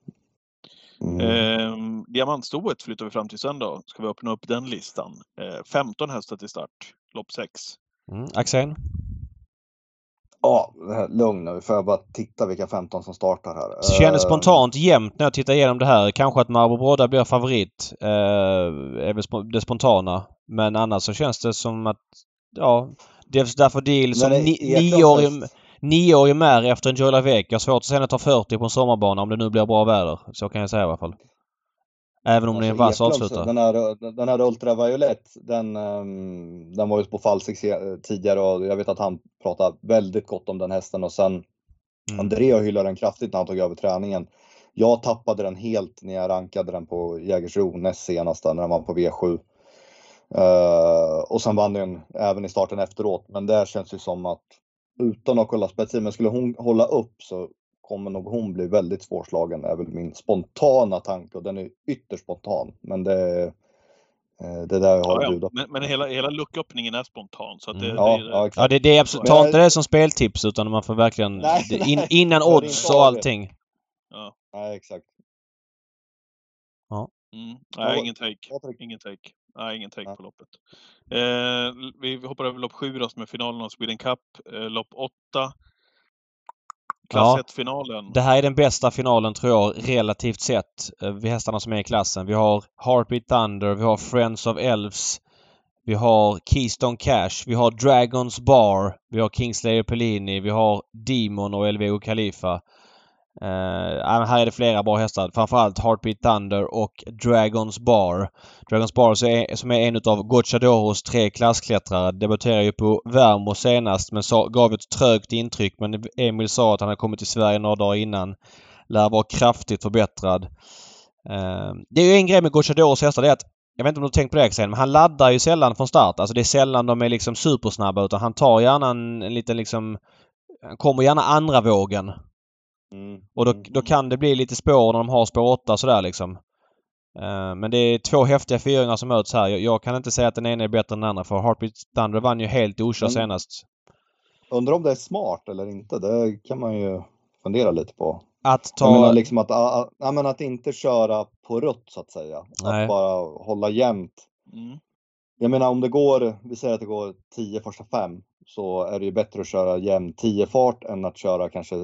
Mm. Eh, diamantstoet flyttar vi fram till sen då. Ska vi öppna upp den listan. Eh, 15 hästar till start, lopp 6. Mm. Axel? Ja, lugn nu. Får jag bara titta vilka 15 som startar här. Det kändes uh, spontant jämnt när jag tittar igenom det här. Kanske att Marbo Brodda blir favorit. Uh, är väl det spontana. Men annars så känns det som att... Ja, Devs Daffodil som ni, nioårig, nioårig Mär efter en Joy Lavec. Jag har svårt att se henne ta 40 på en sommarbana om det nu blir bra väder. Så kan jag säga i alla fall. Även om det är en vass avslutare. Den här, den här Ultraviolet, den, um, den var ju på Falsik tidigare och jag vet att han pratade väldigt gott om den hästen och sen mm. Andrea hyllade den kraftigt när han tog över träningen. Jag tappade den helt när jag rankade den på Jägersro näst senast när den var på V7. Uh, eh, och sen vann den även i starten efteråt, men det känns ju som att utan att kolla spetsen, men skulle hon hålla upp så kommer nog hon bli väldigt svårslagen, är väl min spontana tanke och den är ytterst spontan. Men det, eh, det är där jag har ja, ja. Men, men hela, hela lucköppningen är spontan. Så det, mm. ja, det, ja, ja, det, det är absolut, ta inte det som speltips utan man får verkligen nej, in, nej, innan odds och allting. Ja. Nej, exakt. Ja. Mm. Nej, ingen take. Ingen take. Nej, ingen take på loppet. Eh, vi hoppar över lopp 7 då, som är finalen av Sweden Cup. Eh, lopp 8 Klass 1-finalen. Det här är den bästa finalen tror jag relativt sett eh, vid hästarna som är i klassen. Vi har Heartbeat Thunder, vi har Friends of Elves, vi har Keystone Cash, vi har Dragons Bar, vi har Kingslayer Pellini, vi har Demon och LVO Khalifa. Uh, här är det flera bra hästar. Framförallt Heartbeat Thunder och Dragons Bar. Dragons Bar som är en utav Gocciadoros tre klassklättrare. Debuterade ju på Värmo senast men sa, gav ett trögt intryck. Men Emil sa att han hade kommit till Sverige några dagar innan. Lär vara kraftigt förbättrad. Uh, det är ju en grej med Gocciadoros hästar. Det är att jag vet inte om du har tänkt på det Axel, men han laddar ju sällan från start. Alltså det är sällan de är liksom supersnabba utan han tar gärna en, en liten liksom... Han kommer gärna andra vågen. Mm. Och då, mm, då mm. kan det bli lite spår när de har spår 8 sådär liksom. Uh, men det är två häftiga fyringar som möts här. Jag, jag, kan inte säga att den ena är bättre än den andra för Heartbeat Thunder vann ju helt okör senast. Undrar om det är smart eller inte. Det kan man ju fundera lite på. Att ta... Jag menar liksom att, att, att, att inte köra på rött så att säga. Nej. Att bara hålla jämnt. Mm. Jag menar om det går, vi säger att det går 10 första fem så är det ju bättre att köra jämn 10 fart än att köra kanske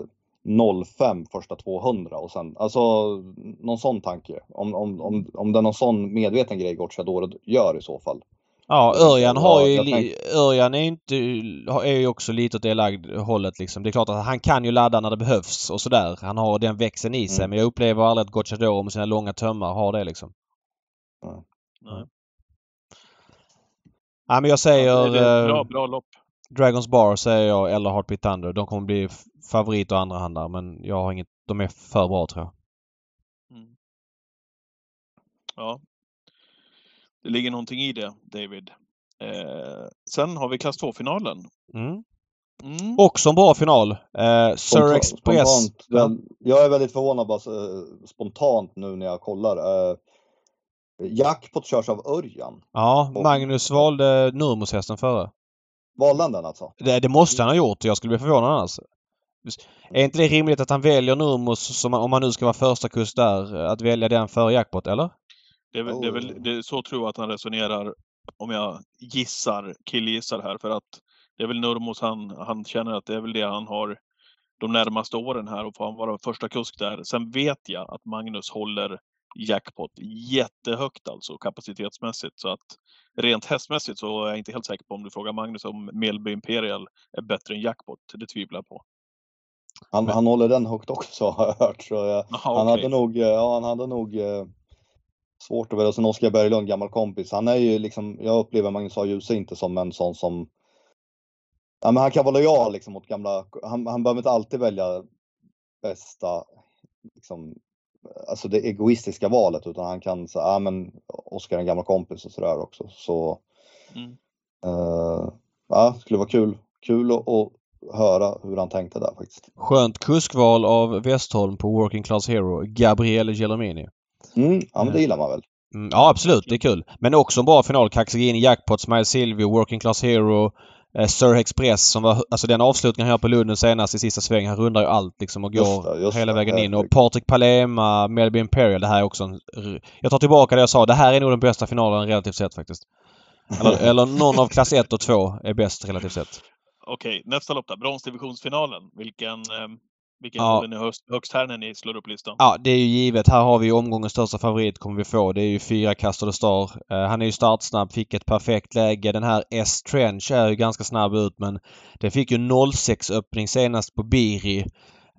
05 första 200 och sen, alltså någon sån tanke. Om, om, om, om det är någon sån medveten grej Gocciadoro gör i så fall. Ja, Örjan har ju... Tänk... Örjan är inte... är ju också lite åt det lagd hållet liksom. Det är klart att han kan ju ladda när det behövs och sådär. Han har den växeln i sig. Mm. Men jag upplever aldrig att Gocciadoro med sina långa tömmar har det liksom. Nej. Nej. Ja, men jag säger... Ja, det är bra, bra lopp. Dragons Bar säger jag eller Heartbeat Thunder. De kommer bli favorit och andrahandare men jag har inget... De är för bra tror jag. Mm. Ja. Det ligger någonting i det, David. Eh, sen har vi klass 2-finalen. Mm. Mm. Också en bra final. Eh, Sir Express. Spontant, jag är väldigt förvånad bara spontant nu när jag kollar. Eh, Jackpot körs av Örjan. Ja, Magnus valde Nurmos-hästen före. Valde han den alltså? Det, det måste han ha gjort. Jag skulle bli förvånad annars. Är inte det rimligt att han väljer Nurmos, som, om han nu ska vara första kust där, att välja den före jackpot, eller? Det är väl, det är väl det är så tror jag att han resonerar, om jag gissar, killgissar här, för att det är väl Nurmos han, han känner att det är väl det han har de närmaste åren här och får han vara första kusk där. Sen vet jag att Magnus håller jackpot jättehögt alltså kapacitetsmässigt så att rent hästmässigt så är jag inte helt säker på om du frågar Magnus om Melby Imperial är bättre än jackpot. Det tvivlar jag på. Han, han håller den högt också har jag hört. Så Aha, han, okay. hade nog, ja, han hade nog eh, svårt att välja. Sen Oskar Berglund, gammal kompis. Han är ju liksom, jag upplever Magnus A. Djuse inte som en sån som Ja, men han kan vara lojal liksom mot gamla, han, han behöver inte alltid välja bästa, liksom, alltså det egoistiska valet utan han kan säga, ja men Oskar är en gammal kompis och sådär också. Så mm. uh, ja, det skulle vara kul, kul att, att höra hur han tänkte där faktiskt. Skönt kuskval av Westholm på Working Class Hero, Gabriele Gelomini. Mm, ja men det gillar man väl. Mm, ja absolut, det är kul. Men också en bra final. Kaxigini, Jackpot, Smile Silvio, Working Class Hero, eh, Sir Express som var, alltså den avslutningen han gör på Lunden senast i sista svängen. Han rundar ju allt liksom och går just det, just hela vägen in. Och Patrik Palema, Melby Imperial. Det här är också en... Jag tar tillbaka det jag sa. Det här är nog den bästa finalen relativt sett faktiskt. Eller, eller någon av klass 1 och 2 är bäst relativt sett. Okej, nästa lopp då. Bronsdivisionsfinalen. Vilken, eh, Vilken Ja. håller ni högst, högst här när ni slår upp listan? Ja, det är ju givet. Här har vi omgångens största favorit kommer vi få. Det är ju fyra Castor Star. Eh, han är ju startsnabb, fick ett perfekt läge. Den här S Trench är ju ganska snabb ut men den fick ju 06 öppning senast på Biri.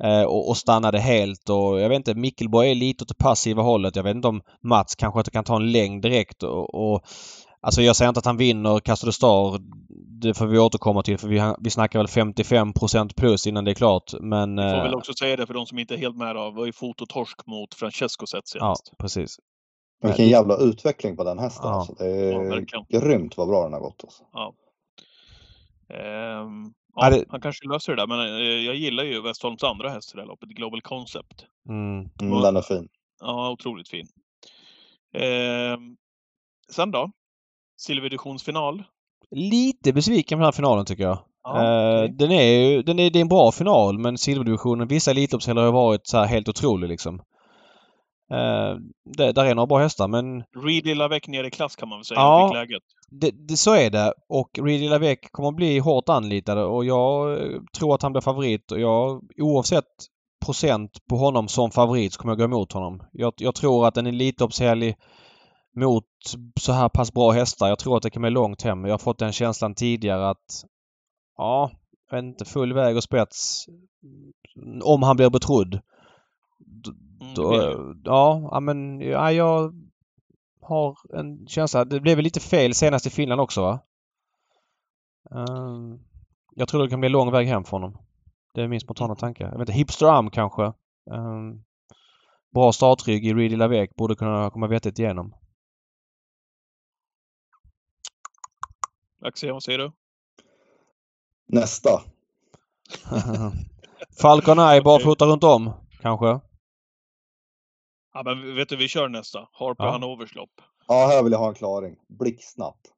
eh, Och, stannade helt och jag vet inte, Mickelborg är lite åt det passiva hållet. Jag vet inte om Mats kanske inte kan ta en längd direkt och, och Alltså jag säger inte att han vinner Castor Star. Det får vi återkomma till för vi, vi snackar väl 55% plus innan det är klart. Men... Vi får eh, väl också säga det för de som inte är helt med av. var ju fototorsk mot Francesco sett Ja, senast. precis. Vilken jävla utveckling på den hästen. Ja. Alltså. Det Ja, är verkligen. grymt vad bra den har gått. Alltså. Ehm, Ja, ja, det- Han kanske löser det där, men eh, jag gillar ju Westholms andra häst i det här loppet, Global Concept. Mm. Mm, Och- den är fin. Ja, otroligt fin. Ehm, sen då? Silverdivisionsfinal. Lite besviken på den här finalen tycker jag. Ja, Eh, okej. Den är ju den är, det är en bra final men silverdivisionen, vissa Elitloppshelger har varit så här helt otrolig liksom. Eh, det, där är några bra hästar men Reedy Lavec ner i klass kan man väl säga. Ja. Det, det, så är det. Och Reedy Lavec kommer att bli hårt anlitad och jag eh, tror att han blir favorit och jag oavsett procent på honom som favorit så kommer jag gå emot honom. Jag, jag tror att en Elitloppshelg mot så här pass bra hästar, jag tror att det kan bli långt hem. Jag har fått den känslan tidigare att ja, jag vet inte, full väg och spets. Om han blir betrodd. Mm, Då, ju. ja, men ja, jag har en känsla. Det blev väl lite fel senast i Finland också va? Ehm, jag tror det kan bli lång väg hem för honom. Det är min spontana tanke. Jag vet inte, Hipster Arm kanske. Ehm, bra startrygg i Reedy Lavec borde kunna komma vettigt igenom. Axel, vad säger du? Nästa. Falcon Eye bara Okej. fota runt om kanske? Ja, men vet du, vi kör nästa. Harper Ja. Hannovers lopp. Ja, här vill jag ha en klaring. Blixtsnabbt.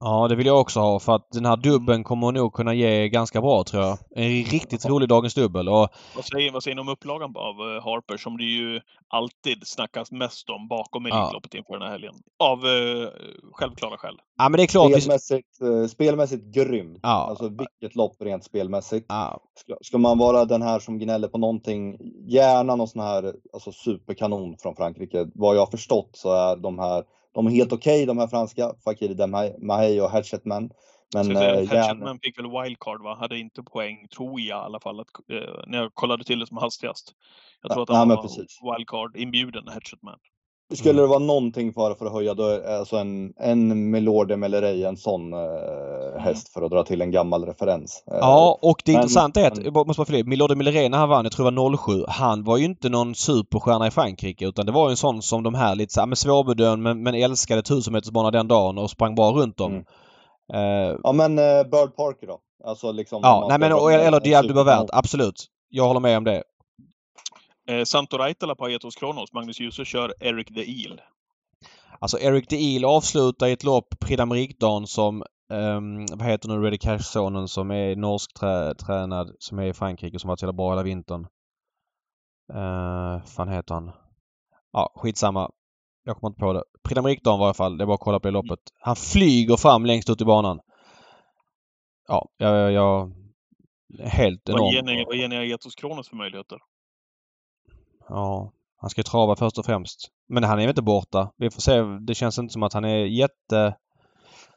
Ja, det vill jag också ha för att den här dubben kommer nog kunna ge ganska bra tror jag. En riktigt rolig dagens dubbel och Vad säger, vad säger ni om upplagan av eh, Harper som det ju alltid snackas mest om bakom Ja. Elitloppet inför den här helgen? Av eh, självklara skäl. Ja men det är klart. Spelmässigt, eh, spelmässigt grymt. Ja. Alltså vilket lopp rent spelmässigt. Ja, Ska, ska man vara den här som gnäller på någonting, gärna någon sån här alltså superkanon från Frankrike. Vad jag har förstått så är de här, de är helt okej de här franska, Fakir Mahey och Hatchetman. Men Men, eh, gärna, Hatchetman fick väl wildcard va? Hade inte poäng, tror jag i alla fall, att, eh, när jag kollade till det som hastigast. Jag tror att Nej, han men var precis. wildcard inbjuden, Hatchetman. Skulle det vara någonting för, för att höja, då är alltså en, en Milord de Melleray, en sån eh, häst för att dra till en gammal referens. Eh, Ja, och det Men- intressanta är att, jag bara måste bara fylla i, Milord de Milleré när han vann, jag tror det var 07, han var ju inte någon superstjärna i Frankrike utan det var ju en sån som de här lite så här, men svårbedömd men, men älskade tusenmetersbana den dagen och sprang bra runt om. Mm. Eh, Ja men eh, Bird Parker då? Alltså liksom. om ja, nej men eller en Diable du absolut. Jag håller med om det. Eh, Santo Raitala på Aetos Kronos, Magnus Djuse kör Eric the Eel. Alltså Eric de Eel avslutar i ett lopp Prix d'Amérique-dagen som ehm, vad heter nu Reddy Cash-sonen som är norsk trä, tränad som är i Frankrike som varit så bra hela vintern. Uh, fan heter han? Ja, skitsamma. Jag kommer inte på det. Prix var i alla fall. Det är bara att kolla på det loppet. Han flyger fram längst ut i banan. Ja, jag... jag, jag helt Vad ger ni, enorm. vad ger ni Aetos Kronos för möjligheter? Ja, han ska trava först och främst. Men han är väl inte borta. Vi får se. Det känns inte som att han är jätte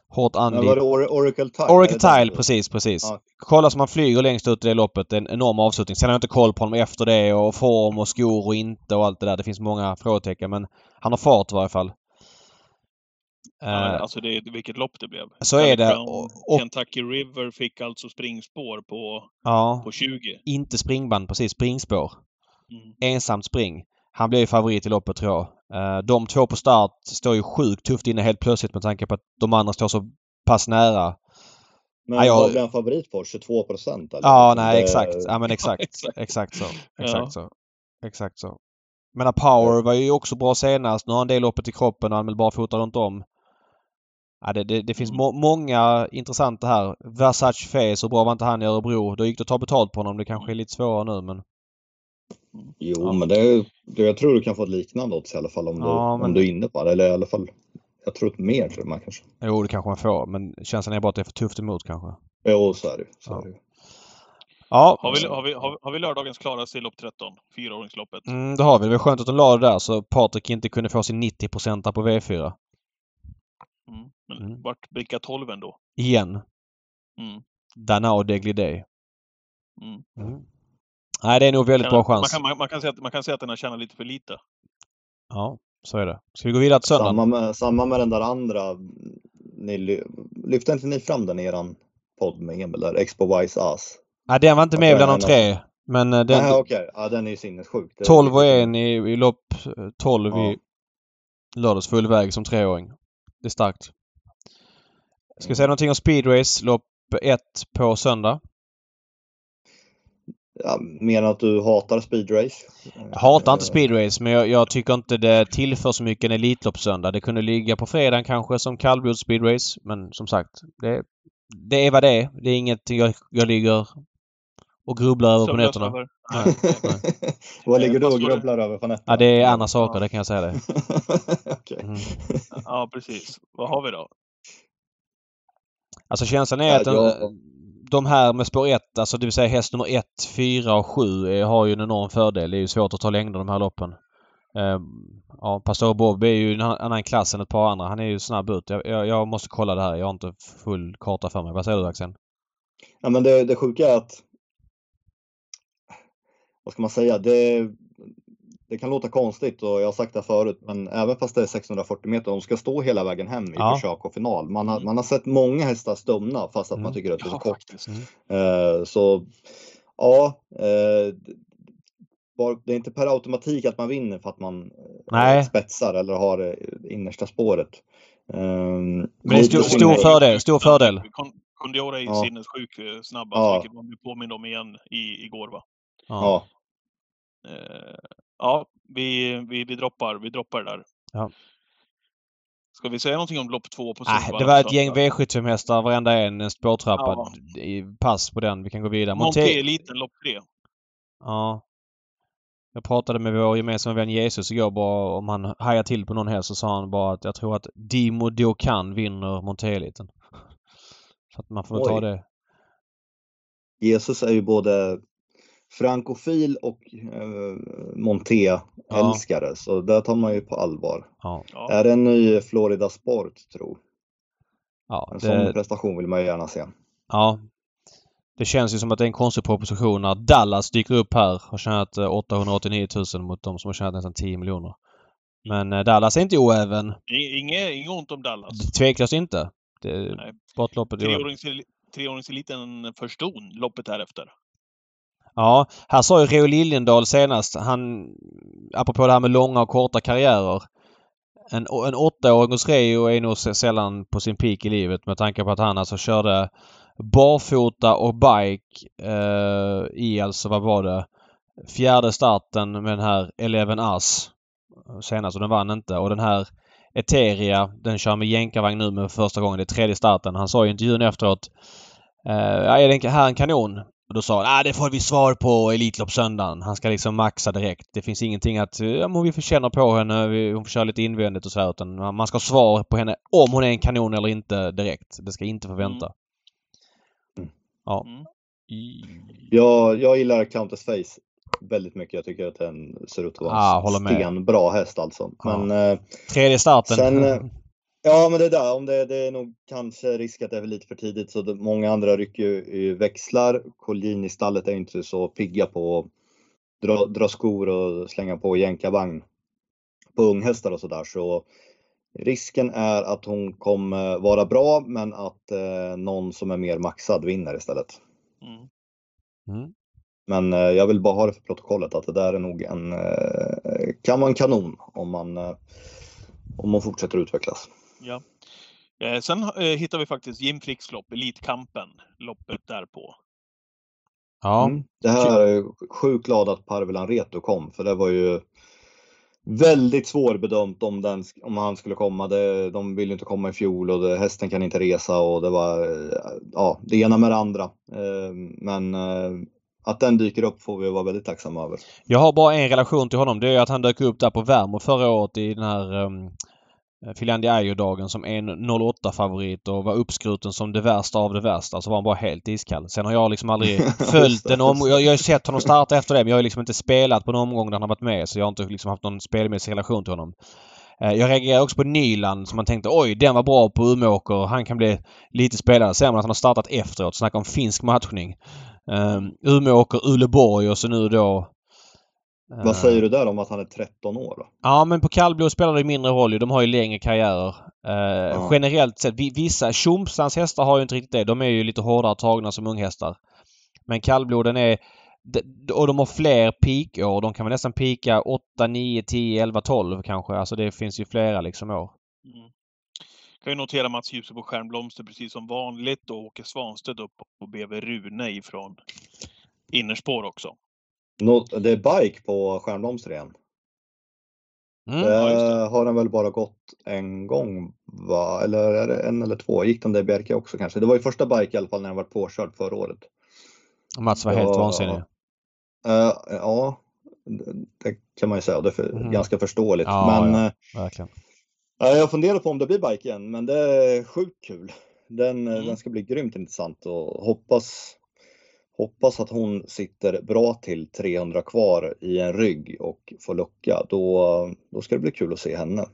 hårt anlitad. var det Or- Oracle Tile? Oracle Tile, precis, precis. Ja. Kolla som han flyger längst ut i det loppet. Det är en enorm avslutning. Sen har jag inte koll på honom efter det och form och skor och inte och allt det där. Det finns många frågetecken men han har fart i varje fall. Ja, Eh, alltså det är vilket lopp det blev. så är det. Brown, Och, och Kentucky River fick alltså springspår på, ja, på 20. inte springband, precis. Springspår. Mm. Ensamt spring. Han blir ju favorit i loppet tror jag. Eh, de två på start står ju sjukt tufft inne helt plötsligt med tanke på att de andra står så pass nära. Men Ja, jag- vad blir han favorit på? 22 procent? Ja, nej exakt. Ja men exakt. exakt. Exakt så. Ja. Exakt så. Exakt så. Men Power var ju också bra senast. Nu har han det loppet i kroppen och han vill bara fota runt om. Ja, det, det, det finns Mm. må många intressanta här. Versace Fe, så bra var inte han i Örebro. Då gick det att ta betalt på honom. Det kanske är lite svårare nu men... Jo, Ja. men det, jag tror du kan få ett liknande odds i alla fall om, du, Ja, men- om du är inne på det. Eller i alla fall, jag tror att mer tror man kanske. Jo, det kanske man får. Men känslan är bara att det är för tufft emot kanske. Jo, så är det ju. Så Ja. är det. Ja. Har vi, har vi, har vi, har vi lördagens klaraste i lopp 13? Fyraåringsloppet. Mm, det har vi. Det var skönt att de la det där så Patrik inte kunde få sin 90% på V4. Mm. Men Mm. vart bricka 12 ändå? Igen. Mm. Danao Deglidé. Mm. Mm. Nej, det är nog väldigt bra man, chans. kan, man, man, kan säga att, man kan säga att den har tjänat lite för lite. Ja, så är det. Ska vi gå vidare till söndagen? Samma med, samma med den där andra. Ni, ly- lyfte inte ni fram den i eran podd med Emil där? Expo Wise Ass? Nej, den var inte med bland de tre. Men eh, den, Nej, okej. Ja, den är ju sinnessjuk. Det är 12 och lite- 1 i, i lopp eh, 12 Ja. i lördags full väg som treåring. Det är starkt. Ska vi säga någonting om speedways, lopp 1 på söndag? Ja, menar att du hatar speedrace? Jag hatar inte speedways men jag, jag tycker inte det tillför så mycket en Elitloppssöndag. Det kunde ligga på fredagen kanske som kallblods speedways. Men som sagt, det, det är vad det är. Det är inget jag, jag ligger och grubblar över på Sömnlös nätterna. över. Nej, nej. Vad ligger du och det? grubblar över på nätterna? Ja, det är andra saker, det kan jag säga det. Okej. Mm. Ja, precis. Vad har vi då? Alltså känslan är Ja, att jag- de här med spår 1, alltså det vill säga häst nummer 1, 4 och 7 eh, har ju en enorm fördel. Det är ju svårt att ta längder de här loppen. Eh, ja, Pastor Bob är ju en annan klass än ett par andra. Han är ju snabb ut. Jag, jag, jag måste kolla det här. Jag har inte full karta för mig. Vad säger du Axel? Ja, men det, det sjuka är att vad ska man säga? Det, det kan låta konstigt och jag har sagt det förut, men även fast det är 640 meter, de ska stå hela vägen hem i Ja. försök och final. Man har, man har sett många hästar stumna fast att Mm. man tycker att det är så Ja, kort. Mm. Eh, så ja, eh, det är inte per automatik att man vinner för att man eh, Nej. spetsar eller har det innersta spåret. Eh, Men det är stor, stor fördel. Stor fördel. Kon- Kondiora är ju Ja. sinnessjuk snabbast, Ja. vilket man blev påmind om igen i, igår. Va? Ja. Ja, ja, vi, vi, vi, droppar, vi droppar det där. Ja. Ska vi säga någonting om lopp två på Ah, Solvalla det var ett gäng söndag? V75-hästar, varenda en, en spårtrappa. Ja. Pass på den. Vi kan gå vidare. Monté-eliten, lopp tre. Ja. Jag pratade med vår gemensamma vän Jesus igår bara om han hajar till på någon häst så sa han bara att jag tror att Dimo Dokan vinner Monté-eliten. Så att man får väl ta Oj. det. Jesus är ju både frankofil och eh, Monté-älskare, så det tar man ju på allvar. Ja. Ja. Är det en ny Florida Sport, tro? Ja, En sån det, prestation vill man ju gärna se. ja. Det känns ju som att det är en konstig proposition när Dallas dyker upp här och tjänat eh, 889 000 mot de som har tjänat nästan 10 miljoner. Men eh, Dallas är inte oäven. Inget, inget ont om Dallas. Tveklöst inte. Det, Nej. Sportloppet är oäven. Treårings- Treåringseliten förstod loppet därefter. Ja, här sa ju Reo Liljendahl senast, han, apropå det här med långa och korta karriärer. En, en åttaåring hos Reo är nog sällan på sin peak i livet med tanke på att han alltså körde barfota och bike eh, i alltså, vad var det, fjärde starten med den här Eleven Us senast och den vann inte. Och den här Eteria, den kör med jänkarvagn nu för första gången. Det är tredje starten. Han sa i intervjun efteråt eh, ja, är det här en kanon? Och då sa han ah, det får vi svar på Elitloppssöndagen. Han ska liksom maxa direkt. Det finns ingenting att ja, men vi känna på henne. Vi, hon får köra lite invändigt och så här. Utan man- ska ha svar på henne om hon är en kanon eller inte direkt. Det ska inte få vänta. Mm. Ja. Mm. Jag, jag gillar Countess Face väldigt mycket. Jag tycker att den ser ut att vara Ah, en stenbra häst alltså. Men eh, Tredje starten. Sen, eh, ja, men det där, om det, det är nog kanske risk att det är lite för tidigt så det, många andra rycker ju växlar. Collin i stallet är inte så pigga på att dra, dra skor och slänga på jänkarvagn på unghästar och sådär. Så risken är att hon kommer vara bra men att eh, någon som är mer maxad vinner istället. Mm. Mm. Men eh, jag vill bara ha det för protokollet att det där är nog en, eh, kan vara en kanon om man, eh, om man fortsätter utvecklas. Ja. Eh, sen eh, hittar vi faktiskt Jim Fricks lopp, Elitkampen, loppet därpå. Ja. Mm. Det här är sjukt glad att Parvelan Reto kom för det var ju väldigt svårbedömt om, den, om han skulle komma. Det, de ville inte komma i fjol och det, hästen kan inte resa och det var eh, ja, det ena med det andra. Eh, Men eh, att den dyker upp får vi vara väldigt tacksamma över. Jag har bara en relation till honom. Det är att han dök upp där på Värmo förra året i den här eh, Finlandia Ajo-dagen som en 08-favorit och var uppskruten som det värsta av det värsta. Så var han bara helt iskall. Sen har jag liksom aldrig följt en omgång. Jag, jag har sett honom starta efter det men jag har liksom inte spelat på en omgång där han har varit med. Så jag har inte liksom haft någon spelmässig relation till honom. Eh, jag reagerar också på Nyland som man tänkte oj den var bra på Umeåker. Han kan bli lite spelare. Ser man att han har startat efteråt. Snacka om finsk matchning. Um, Umeåker, Uleborg och så nu då vad säger du där om att han är 13 år? Då? Ja men på kallblod spelar det mindre roll De har ju längre karriärer. Uh, ja. Generellt sett, vissa Tjomsans hästar har ju inte riktigt det. De är ju lite hårdare tagna som unghästar. Men kallbloden är... Och de har fler peakår. De kan väl nästan pika 8, 9, 10, 11, 12 kanske. Alltså det finns ju flera liksom år. Mm. Kan ju notera Mats Djuse på Stjärnblomster precis som vanligt och Åke Svanstedt upp på BV Rune ifrån innerspår också. Det är bike på Stjärnblomster igen. Mm, det, ja, har den väl bara gått en gång va? Eller är det en eller två? Gick den där i Bjerke också kanske? Det var ju första bike i alla fall när den var påkörd förra året. Mats var helt vansinnig. Uh, ja, det kan man ju säga. Det är mm. ganska förståeligt. Ja, men, ja. Uh, jag funderar på om det blir bike igen, men det är sjukt kul. Den, mm. den ska bli grymt intressant och hoppas Hoppas att hon sitter bra till 300 kvar i en rygg och får lucka. Då, då ska det bli kul att se henne.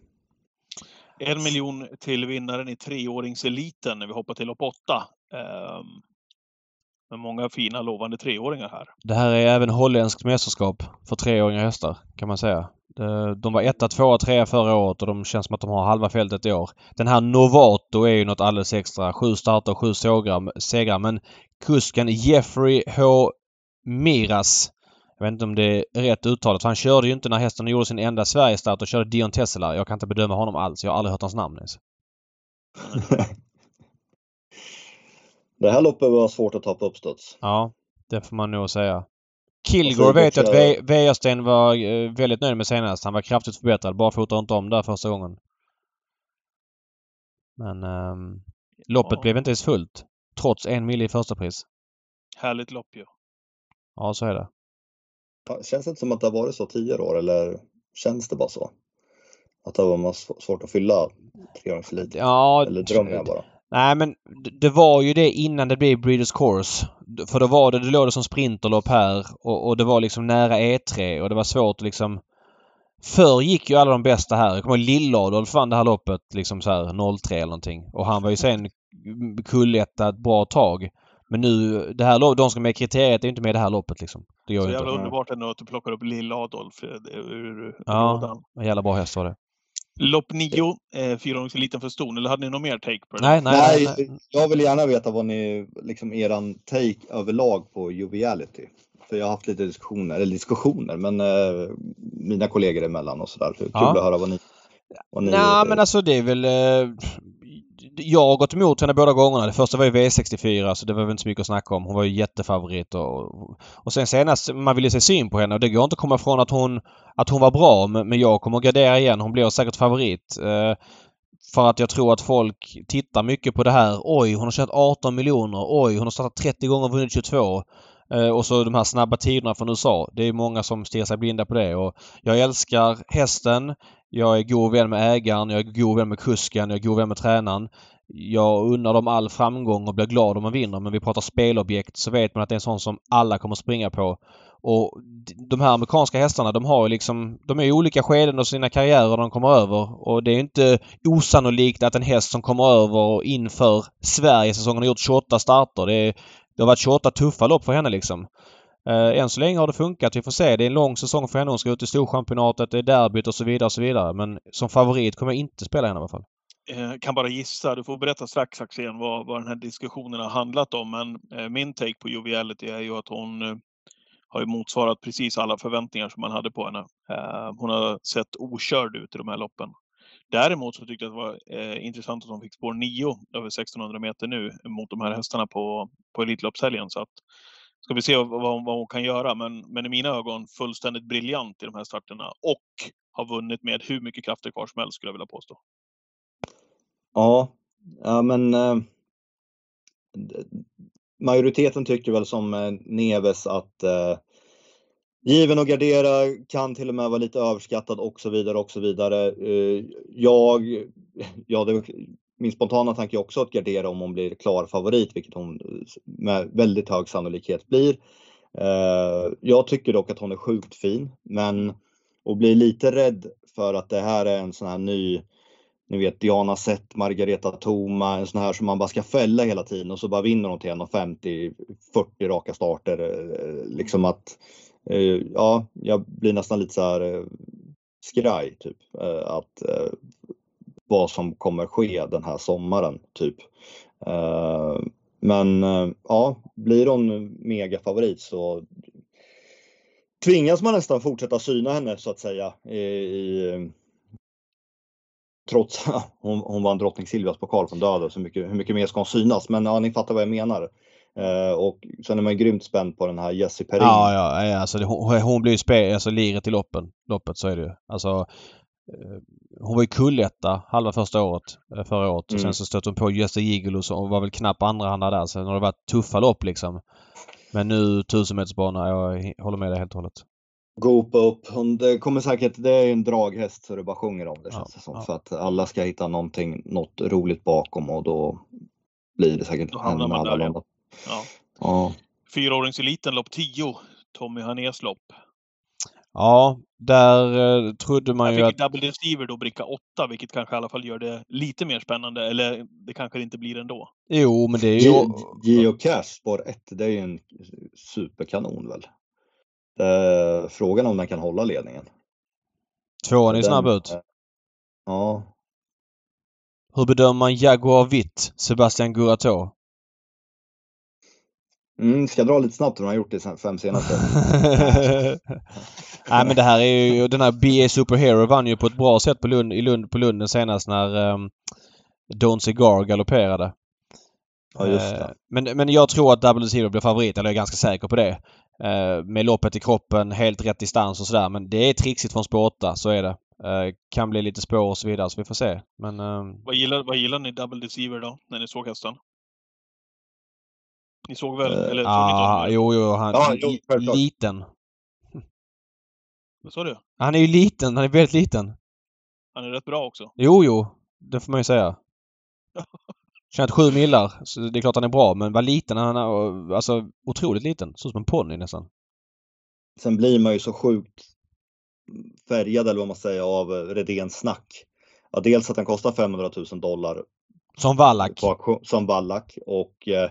En miljon till vinnaren i treåringseliten när vi hoppar till lopp 8. Um, med många fina lovande treåringar här. Det här är även holländskt mästerskap för treåringar hästar kan man säga. De var etta, tvåa, trea förra året och de känns som att de har halva fältet i år. Den här Novato är ju något alldeles extra. Sju starter sju segrar. Men kusken Jeffrey H. Miras jag vet inte om det är rätt uttalat. Han körde ju inte när hästen gjorde sin enda Sverigestart och körde Dion Tesselar. Jag kan inte bedöma honom alls. Jag har aldrig hört hans namn ens. det här loppet var svårt att ta på uppstuds. Ja, det får man nog säga. Kilgore vet jag att Wäjersten var eh, väldigt nöjd med senast. Han var kraftigt förbättrad. Bara fotade inte om där första gången. Men um, loppet ja. blev inte ens fullt. Trots en mille i första pris. Härligt lopp ju. Ja, så är det. Känns det inte som att det har varit så tidigare år eller känns det bara så? Att det var svårt att fylla treåringselit? Ja, eller drömmer jag bara? Nej men det var ju det innan det blev Breeders Course. För då var det, det låg det som sprinterlopp här och, och det var liksom nära E3 och det var svårt att liksom... Förr gick ju alla de bästa här. Jag kommer ihåg Lill-Adolf vann det här loppet liksom så här 03 eller någonting. Och han var ju sen kulletta ett bra tag. Men nu, det här loppet, de som är med i kriteriet är inte med i det här loppet liksom. Det går så jävla inte. underbart ändå att du plockar upp Lill-Adolf eh, ur Ja, en jävla bra häst var det. Lopp 9, eh, fyraåringseliten för ston. Eller hade ni något mer take på det? Nej, nej, nej, nej, Jag vill gärna veta vad ni, liksom eran take överlag på Joviality. För jag har haft lite diskussioner, eller diskussioner, men eh, mina kollegor emellan och sådär. Kul ja. att höra vad ni... Vad ni Nej, men alltså det är väl... Eh, jag har gått emot henne båda gångerna. Det första var ju V64 så det var väl inte så mycket att snacka om. Hon var ju jättefavorit och, och sen senast, man ville se syn på henne och det går inte att komma ifrån att hon, att hon var bra men jag kommer att gradera igen. Hon blir säkert favorit. Eh, för att jag tror att folk tittar mycket på det här. Oj, hon har tjänat 18 miljoner. Oj, hon har startat 30 gånger och vunnit 22. Eh, och så de här snabba tiderna från USA. Det är många som stirrar sig blinda på det och jag älskar hästen. Jag är god vän med ägaren, jag är god vän med kusken, jag är god vän med tränaren. Jag unnar dem all framgång och blir glad om man vinner men vi pratar spelobjekt så vet man att det är en sån som alla kommer springa på. Och de här amerikanska hästarna de har ju liksom... De är i olika skeden av sina karriärer när de kommer över och det är inte osannolikt att en häst som kommer över inför Sverigesäsongen har gjort 28 starter. Det, är, det har varit 28 tuffa lopp för henne liksom. Eh, än så länge har det funkat. Vi får se. Det är en lång säsong för henne. Hon ska ut i Storchampionatet, det är derbyt och så vidare och så vidare. Men som favorit kommer jag inte spela henne i alla fall. Jag kan bara gissa. Du får berätta strax Axén vad, vad den här diskussionen har handlat om. Men eh, min take på Joviality är ju att hon eh, har ju motsvarat precis alla förväntningar som man hade på henne. Eh, hon har sett okörd ut i de här loppen. Däremot så tyckte jag att det var eh, intressant att hon fick spår 9 över 1600 meter nu mot de här hästarna på, på Elitloppshelgen. Så att ska vi se vad, vad hon kan göra. Men, men i mina ögon fullständigt briljant i de här starterna och har vunnit med hur mycket krafter kvar som helst skulle jag vilja påstå. Ja, ja men eh, majoriteten tycker väl som eh, Neves att eh, given att gardera, kan till och med vara lite överskattad och så vidare och så vidare. Eh, jag, ja, det, min spontana tanke är också att gardera om hon blir klar favorit, vilket hon eh, med väldigt hög sannolikhet blir. Eh, jag tycker dock att hon är sjukt fin, men och blir lite rädd för att det här är en sån här ny ni vet Diana Sett, Margareta Thoma, en sån här som man bara ska fälla hela tiden och så bara vinner hon till 1,50, 40 raka starter. Liksom att Eh, ja, jag blir nästan lite så här eh, skraj typ eh, att vad som kommer ske den här sommaren typ. Men ja, blir hon megafavorit så tvingas man nästan fortsätta syna henne så att säga. I, i trots att hon, hon vann drottning Silvias pokal från döden, så mycket, hur mycket mer ska hon synas? Men ja, ni fattar vad jag menar. Uh, och sen är man grymt spänd på den här Jessie Perrin. Ja, ja, alltså hon, hon blir ju spe, alltså liret i loppen, loppet, så är det ju. Alltså, uh, hon var ju kulletta halva första året, förra året. Mm. Och sen så stötte hon på Jessie Gigolo och var väl knappt andra handa där. Sen har det varit tuffa lopp liksom. Men nu tusenmetersbana, jag håller med dig helt och hållet. Gopa upp. Hon, det kommer säkert, det är en draghäst så det bara sjunger om det känns det som. Ja. För att alla ska hitta någonting, något roligt bakom och då blir det säkert henne med alla där, Ja. Ja. Fyraåringseliten lopp 10. Tommy Hanés lopp. Ja, där eh, trodde man ju att... Double Deceiver då bricka 8, vilket kanske i alla fall gör det lite mer spännande. Eller det kanske det inte blir ändå. Jo, men det är ju... Geocache spår 1, det är ju en superkanon väl? Det frågan om den kan hålla ledningen. Tvåan är snabb ut. Ja. Hur bedömer man Jaguar Vitt, Sebastian Gurato? Mm, ska jag dra lite snabbt hur han har gjort det fem senaste? Nej men det här är ju, den här BA Superhero vann ju på ett bra sätt på Lund, i Lund, på Lunden senast när um, Don't Cigar galopperade. Ja just det. Uh, men, men jag tror att Double Zero blir favorit, eller jag är ganska säker på det. Uh, med loppet i kroppen, helt rätt distans och sådär. Men det är trixigt från spår 8, så är det. Uh, kan bli lite spår och så vidare, så vi får se. Men, uh... vad, gillar, vad gillar ni Double Deceiver då, när ni såg hästen? Ni såg väl? Eller såg ah, jo, jo, han ja, jo, liten. Vad sa du? Han är ju liten. Han är väldigt liten. Han är rätt bra också. Jo, jo. Det får man ju säga. Tjänat sju millar, så det är klart han är bra. Men vad liten han är. Alltså otroligt liten. Så som en ponny nästan. Sen blir man ju så sjukt färgad eller vad man säger av Redéns snack. Ja, dels att den kostar 500 000 dollar. Som Wallach. Som Wallach och eh,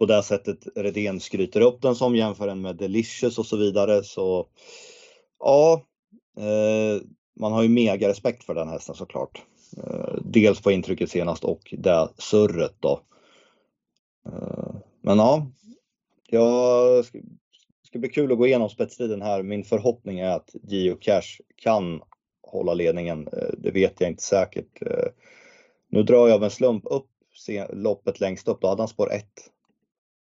på det sättet Redén skryter upp den som jämför den med Delicious och så vidare. Så ja, eh, man har ju mega respekt för den hästen såklart. Eh, dels på intrycket senast och det surret då. Eh, men ja, jag ska, ska bli kul att gå igenom spetstiden här. Min förhoppning är att Gio Cash kan hålla ledningen. Eh, det vet jag inte säkert. Eh, nu drar jag av en slump upp loppet längst upp. Då hade han spår 1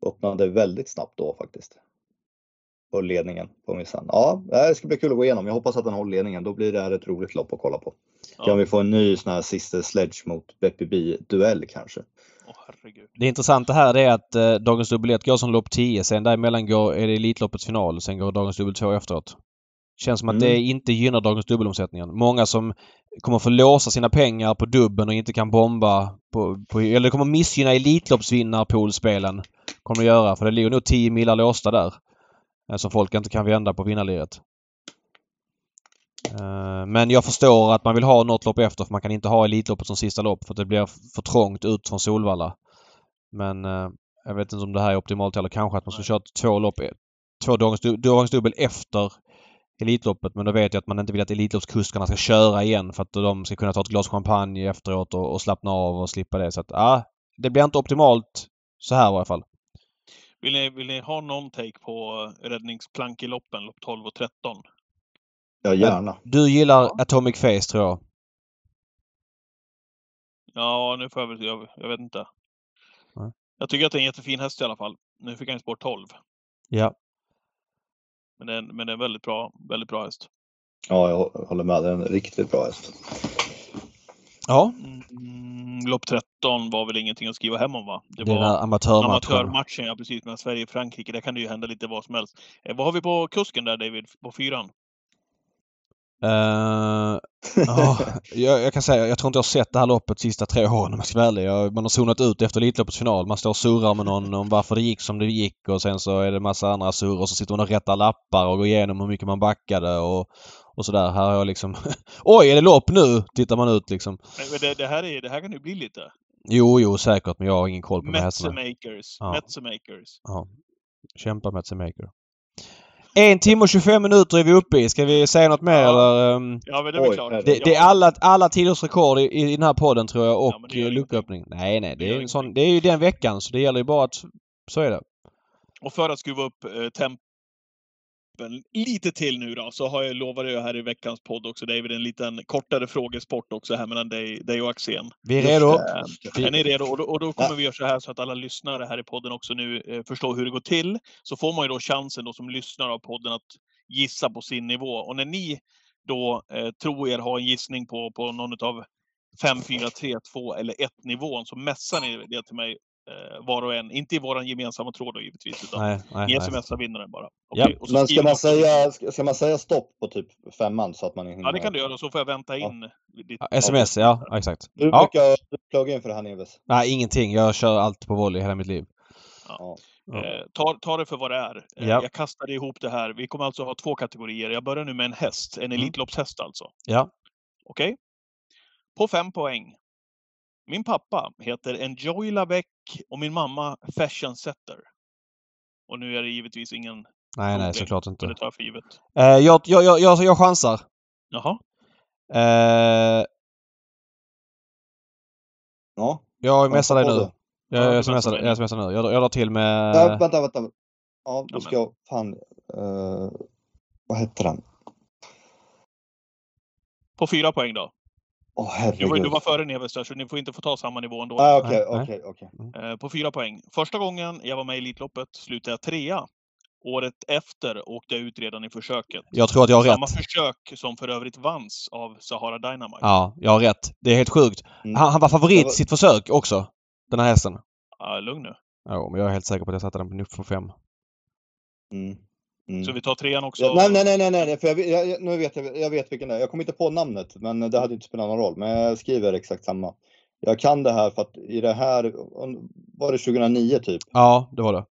öppnade väldigt snabbt då faktiskt. På ledningen på Missan. Ja, det ska bli kul att gå igenom. Jag hoppas att den håller ledningen. Då blir det här ett roligt lopp att kolla på. Ja. Kan vi få en ny sån här sista sledge mot BPB duell kanske? Oh, det intressanta här är att eh, Dagens Dubbel 1 går som lopp 10. Sen däremellan går, är det Elitloppets final. Sen går Dagens Dubbel 2 efteråt. Känns som att mm. det inte gynnar Dagens Dubbelomsättningen. Många som kommer få låsa sina pengar på dubben och inte kan bomba på, på eller det kommer missgynna Elitloppsvinnarpoolspelen Kommer det göra. För det ligger nog 10 millar låsta där. Eh, som folk inte kan vända på vinnarliret. Eh, men jag förstår att man vill ha något lopp efter för man kan inte ha Elitloppet som sista lopp för det blir för trångt ut från Solvalla. Men eh, jag vet inte om det här är optimalt eller kanske att man ska köra två lopp, två dagens dubbel efter Elitloppet men då vet jag att man inte vill att Elitloppskuskarna ska köra igen för att de ska kunna ta ett glas champagne efteråt och, och slappna av och slippa det. Så att ja, det blir inte optimalt så här i varje fall. Vill ni, vill ni ha någon take på räddningsplank i loppen, lopp 12 och 13? Ja, gärna. Du gillar ja. Atomic Face tror jag. Ja, nu får jag väl... Jag, jag vet inte. Ja. Jag tycker att det är en jättefin häst i alla fall. Nu fick han spår 12. Ja. Men det, är, men det är en väldigt bra, väldigt bra häst. Ja, jag håller med. Det är en riktigt bra häst. Ja, Mm, lopp 13 var väl ingenting att skriva hem om va? Det den var amatörmatchen. amatörmatchen, ja precis, mellan Sverige och Frankrike. Där kan det ju hända lite vad som helst. Eh, vad har vi på kusken där David, på fyran? Uh, ja, jag, jag kan säga, jag tror inte jag har sett det här loppet de sista tre åren om jag ska vara ärlig. Jag, Man har zonat ut efter Elitloppets final. Man står och surrar med någon om varför det gick som det gick och sen så är det massa andra surr och så sitter man och rättar lappar och går igenom hur mycket man backade och, och sådär. Här har jag liksom... Oj, är det lopp nu? Tittar man ut liksom. Men det, det, här är, det här kan ju bli lite. Jo, jo säkert men jag har ingen koll på de här hästarna. Metzemakers. Ja. Metzemakers. Ja. Kämpa med Maker. En timme och 25 minuter är vi uppe i. Ska vi säga något mer Ja. eller? ehm, Ja, men det är väl Oj, klart. Det, det är alla, alla tiders rekord i, i den här podden tror jag och Ja, eh, lucköppning. Nej, nej. Det Det är, en sån, det är ju den veckan så det gäller ju bara att... Så är det. Och för att skruva upp eh, tempen lite till nu då, så har jag lovat jag här i veckans podd också, David, en liten kortare frågesport också här mellan dig, dig och Axén. Vi är Just redo. det. Vi- Är ni redo? Och då, och då kommer Ja. vi göra så här så att alla lyssnare här i podden också nu eh, förstår hur det går till. Så får man ju då chansen då som lyssnare av podden att gissa på sin nivå. Och när ni då eh, tror er ha en gissning på, på någon av 5, 4, 3, 2 eller 1 nivån så messar ni det till mig eh, var och en. Inte i våran gemensamma tråd då givetvis, utan Nej, nej, ni smsar vinnaren bara. Och så Men ska man, säga, ska, ska man säga stopp på typ femman så att man hinner? Ja, det kan du göra. Så får jag vänta in ditt... Ja, Sms, ja. ja exakt. Du Ja. brukar plugga in för det här Neves? Nej, ingenting. Jag kör allt på volley hela mitt liv. Ja. Ja. Eh, ta, ta det för vad det är. Eh, Ja. Jag kastade ihop det här. Vi kommer alltså ha två kategorier. Jag börjar nu med en häst. En Mm. Elitloppshäst alltså. Ja. Okej? På fem poäng. Min pappa heter Enjoy Lavec och min mamma Fashion Setter. Och nu är det givetvis ingen, Nej, nej, såklart inte. det tar jag för givet. Eh, jag, jag, jag, jag, jag chansar. Jaha. Eh, ja. jag messar dig nu. Ja, Jag, jag, smsar, jag smsar nu. Jag, jag drar till med... Äh, vänta, vänta. Ja, Ja, då ska jag... Fan. eh, vad heter den? På fyra poäng då. Du var, herregud. du var före Neves där, så ni får inte få ta samma nivå ändå. Ah, Okej, Nej, okej, okej. Eh, På fyra poäng. Första gången jag var med i Elitloppet slutade jag trea. Året efter åkte jag ut redan i försöket. Jag tror att jag har Samma rätt. försök som för övrigt vanns av Sahara Dynamite. Ja, jag har rätt. Det är helt sjukt. Mm. Han, han var favorit i var- sitt försök också. Den här hästen. Ja, lugn nu. Ja, men jag är helt säker på att jag satte den på fem. Mm. Mm. Så vi tar trean också. Ja, nej, nej, nej, nej, nej, för jag, jag, nu vet jag, jag vet vilken det är. Jag kommer inte på namnet, men det hade inte spelat någon roll. Men jag skriver exakt samma. Jag kan det här för att i det här, var det 2009 typ? Ja, det var det.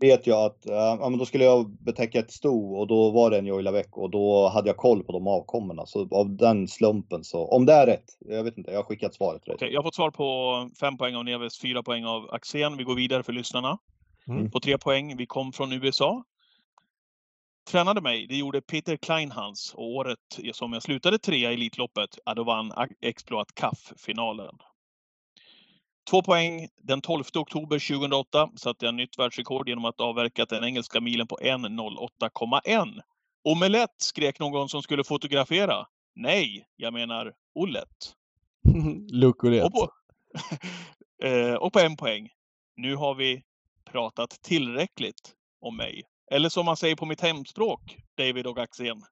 Vet jag att, eh, ja men då skulle jag betäcka ett sto och då var det en Joy Lavec och då hade jag koll på de avkommorna. Så av den slumpen så, om det är rätt, jag vet inte, jag har skickat svaret rätt. Okej, jag har fått svar på fem poäng av Neves, fyra poäng av Axén. Vi går vidare för lyssnarna. Mm. På tre poäng. Vi kom från USA. Tränade mig, det gjorde Peter Kleinhans. Och året som jag slutade trea i Elitloppet, ja, då vann Exploat CAF-finalen. Två poäng. Den 12 oktober 2008 satte jag nytt världsrekord genom att avverka den engelska milen på 1.08,1. Omelett skrek någon som skulle fotografera. Nej, jag menar Ollet. Lukulett. Och på, eh, och på en poäng. Nu har vi pratat tillräckligt om mig. Eller som man säger på mitt hemspråk, David och Axén.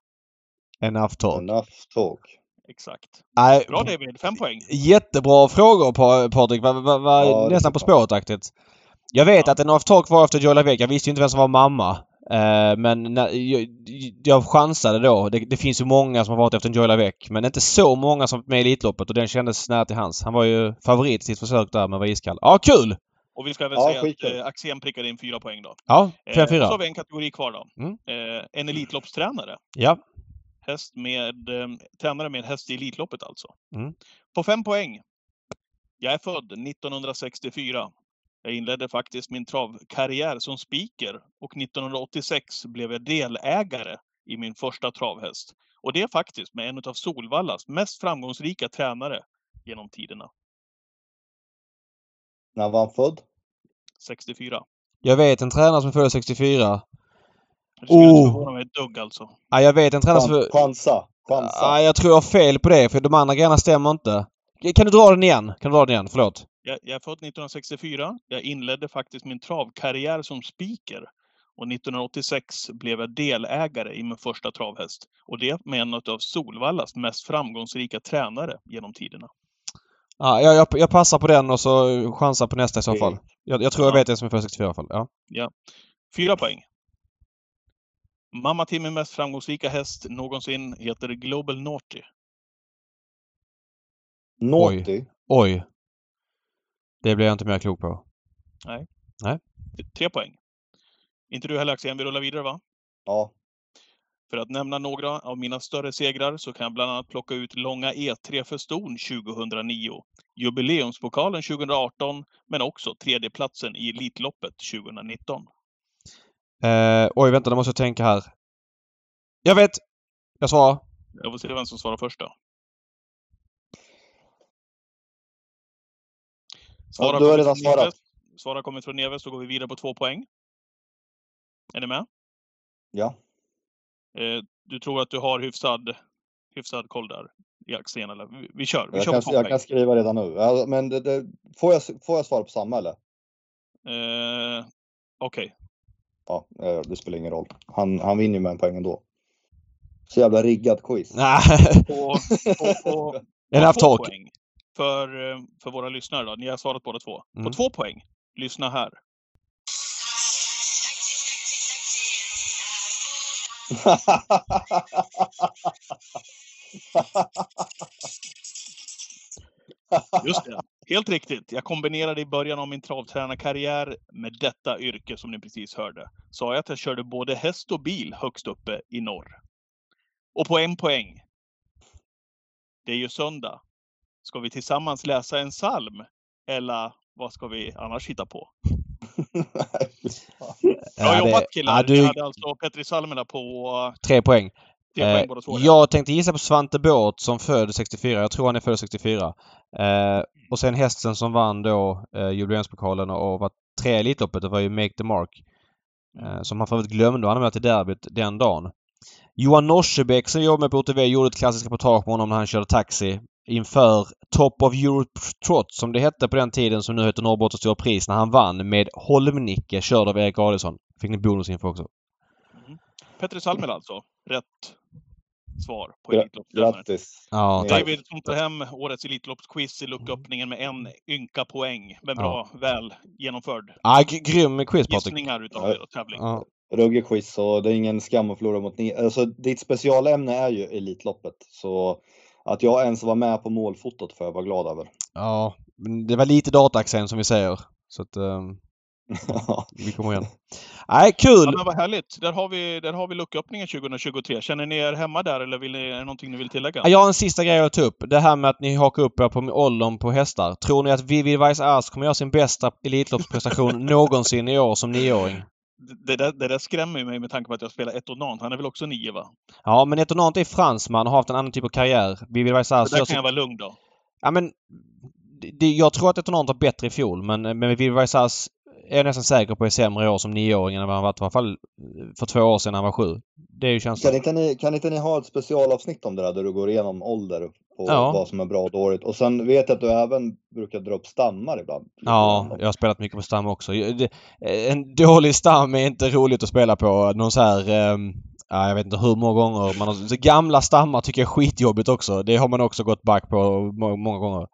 Enough talk. Enough talk. Exakt. Nej, Bra David, fem poäng. jättebra frågor Pa- Patrik. Var, var, var Ja, nästan på spåret-aktigt. Jag vet Ja. att Enough talk var efter Joy Lavec. Jag visste ju inte vem som var mamma. Eh, men när, jag, jag chansade då. Det, det finns ju många som har varit efter en Joy Lavec. Men inte så många som varit med i Elitloppet och den kändes nära till hans. Han var ju favorit i sitt försök där men var iskall. Ja, kul! Och vi ska väl Ja, säga att skitkul. eh, Axén prickade in fyra poäng då. Ja, Eh, och så 5-4. har vi en kategori kvar då. Mm. Eh, en Elitloppstränare. Ja. Häst med, eh, tränare med häst i Elitloppet alltså. Mm. På fem poäng. Jag är född 1964. Jag inledde faktiskt min travkarriär som speaker och 1986 blev jag delägare i min första travhäst. Och det är faktiskt med en av Solvallas mest framgångsrika tränare genom tiderna. När var han född? 64. Jag vet en tränare som föddes 64. Det skulle inte Oh. förvåna mig ett dugg alltså. Ja, jag vet en tränare som... Chan- Chansa. Chansa. Ja, jag tror jag har fel på det för de andra grejerna stämmer inte. Kan du dra den igen? Kan du dra den igen? Förlåt. Jag, jag är född 1964. Jag inledde faktiskt min travkarriär som speaker. Och 1986 blev jag delägare i min första travhäst. Och det med en av Solvallas mest framgångsrika tränare genom tiderna. Ja, jag, jag, jag passar på den och så chansar på nästa i så fall. Jag, jag tror jag Ja. vet det som är född 64 i alla fall. Ja. Fyra poäng. Mamma Timmy mest framgångsrika häst någonsin heter Global Naughty. Naughty. Oj. Det blir jag inte mer klok på. Tre poäng. Inte du heller Axén, vi rullar vidare va? Ja. För att nämna några av mina större segrar så kan jag bland annat plocka ut Långa E3 för Ston 2009, Jubileumspokalen 2018, men också tredjeplatsen i Elitloppet 2019. Eh, oj, vänta, nu måste jag tänka här. Jag vet! Jag svarar. Jag får se vem som svarar först då. Ja, du har redan svarat. Svara kommer från Neves, då går vi vidare på två poäng. Är ni med? Ja. Eh, du tror att du har hyfsad, hyfsad koll där i Axén, eller? Vi, vi kör, vi Jag kör kan, på två jag kan skriva redan nu. Men det, det, får, jag, får jag svara på samma eller? Eh, Okej, Ja, eh, det spelar ingen roll. Han, han vinner ju med en poäng ändå. Så jävla riggad quiz. Nej. på, på, på, Enough två talk. poäng. För, eh, för våra lyssnare då. Ni har svarat båda två. Mm. På två poäng. Lyssna här. Just det. Helt riktigt. Jag kombinerade i början av min travtränarkarriär med detta yrke som ni precis hörde. Sa jag att jag körde både häst och bil högst uppe i norr. Och på en poäng. Det är ju söndag. Ska vi tillsammans läsa en psalm? Eller vad ska vi annars hitta på? Bra jobbat killar! ja, du, hade alltså Petri Salmela på eh, tre poäng. tre Eh, poäng båda två. ja. jag tänkte gissa på Svante Båth som född 64. Jag tror han är född 64. Eh, och sen hästen som vann då eh, jubileumspokalen och var tre i Elitloppet. Det var ju Make the Mark. Eh, som han för övrigt glömde att anmäla till derbyt den dagen. Johan Norsebäck som jobbar med på OTV gjorde ett klassiskt reportage på honom när han körde taxi inför Top of Europe Trot som det hette på den tiden som nu heter Norrbottens stora pris när han vann med Holmnicke körd av Erik Adielsson. Fick ni bonusinfo också. Petri Salmela alltså. Rätt svar på. Grattis. Ja, tack. David som tar hem årets Elitloppsquiz i lucköppningen med en ynka poäng. Men bra, väl genomförd. G- grym quiz Patrik. Gissningar utav Ja. tävling. Ja. Ruggig quiz och det är ingen skam att förlora mot ni. Alltså, ditt specialämne är ju Elitloppet. Så att jag ens var med på målfotot får jag vara glad över. Ja, men det var lite dataaccent som vi säger. Så att ehm, vi kommer igen. Nej, Ja, kul! men vad härligt. Där har vi, där har vi lucköppningen 2023. Känner ni er hemma där eller vill ni, är det någonting ni vill tillägga? Ja, Jag har en sista grej att ta upp. Det här med att ni hakar upp er på åldern på hästar. Tror ni att Vivi Weiss Ars kommer göra sin bästa Elitloppsprestation någonsin i år som nioåring? Det, där, det där skrämmer ju mig med tanke på att jag spelar Etonant. Han är väl också nio va? Ja, men Etonant är fransman och har haft en annan typ av karriär. Vivi Weiss Ars Så där gör kan jag vara lugn då. Ja, men... Det, jag tror att Etonant var bättre i fjol, men, men Vivi Weiss Ars är jag nästan säker på är sämre i år som nioåring än vad han varit i alla fall för två år sedan när han var sju. Det är ju känslan. Kan inte, ni, kan inte ni ha ett specialavsnitt om det där, där du går igenom ålder och Ja. vad som är bra och dåligt? Och sen vet jag att du även brukar dra upp stammar ibland. Ja, jag har spelat mycket på stam också. Det- En dålig stam är inte roligt att spela på. Någon så här... ja, jag vet inte hur många gånger. Man har, så gamla stammar tycker jag är skitjobbigt också. Det har man också gått back på må- många gånger.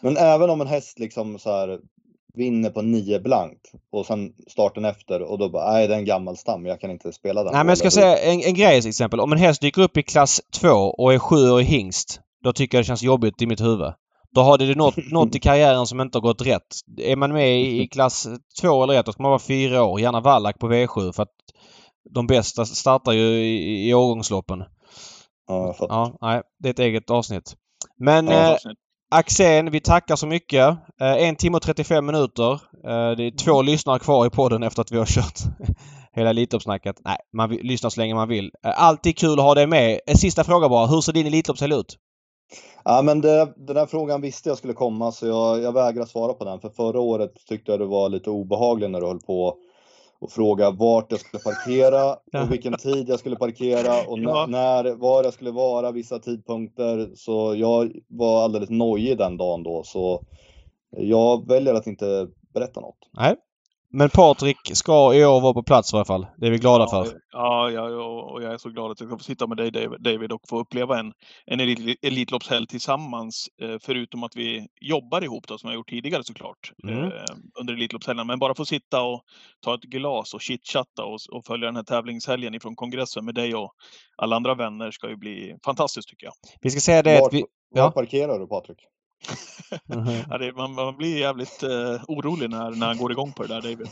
Men även om en häst liksom så här vinner på nio blankt och sen starten efter och då bara, nej det är en gammal stam, jag kan inte spela den. Nej men jag ska säga en, en grej till exempel. Om en häst dyker upp i klass 2 och är sjuårig hingst. Då tycker jag det känns jobbigt i mitt huvud. Då har det något, något i karriären som inte har gått rätt. Är man med i, klass 2 eller 1 då ska man vara fyra år. Gärna Wallach på V7 för att de bästa startar ju i, i årgångsloppen. Ja, jag. Ja, nej. Det är ett eget avsnitt. Men Ja, eh. Axén, vi tackar så mycket. Eh, en timme och 35 minuter. Eh, det är två lyssnare kvar i podden efter att vi har kört hela Elitloppssnacket. Nej, man lyssnar så länge man vill. Eh, alltid kul att ha dig med. En sista fråga bara. Hur ser din Elitloppshelg ut? Ja, men det, den här frågan visste jag skulle komma så jag, jag vägrar svara på den. För förra året tyckte jag det var lite obehagligt när du höll på och fråga vart jag skulle parkera och vilken tid jag skulle parkera och Ja. när, var jag skulle vara vissa tidpunkter. Så jag var alldeles nojig den dagen då. Så jag väljer att inte berätta något. Nej. Men Patrik ska i år vara på plats i alla fall. Det är vi glada ja, för. Ja, ja, och jag är så glad att jag ska få sitta med dig David och få uppleva en, en Elitloppshelg tillsammans. Eh, förutom att vi jobbar ihop då, som jag gjort tidigare såklart. Mm. Eh, under Elitloppshelgen. Men bara få sitta och ta ett glas och chitchatta och, och följa den här tävlingshelgen ifrån kongressen med dig och alla andra vänner ska ju bli fantastiskt tycker jag. Vi ska säga det var, att vi... Var ja. parkerar du Patrik? Mm-hmm. ja, det, man, man, blir jävligt uh, orolig när, när han går igång på det där David.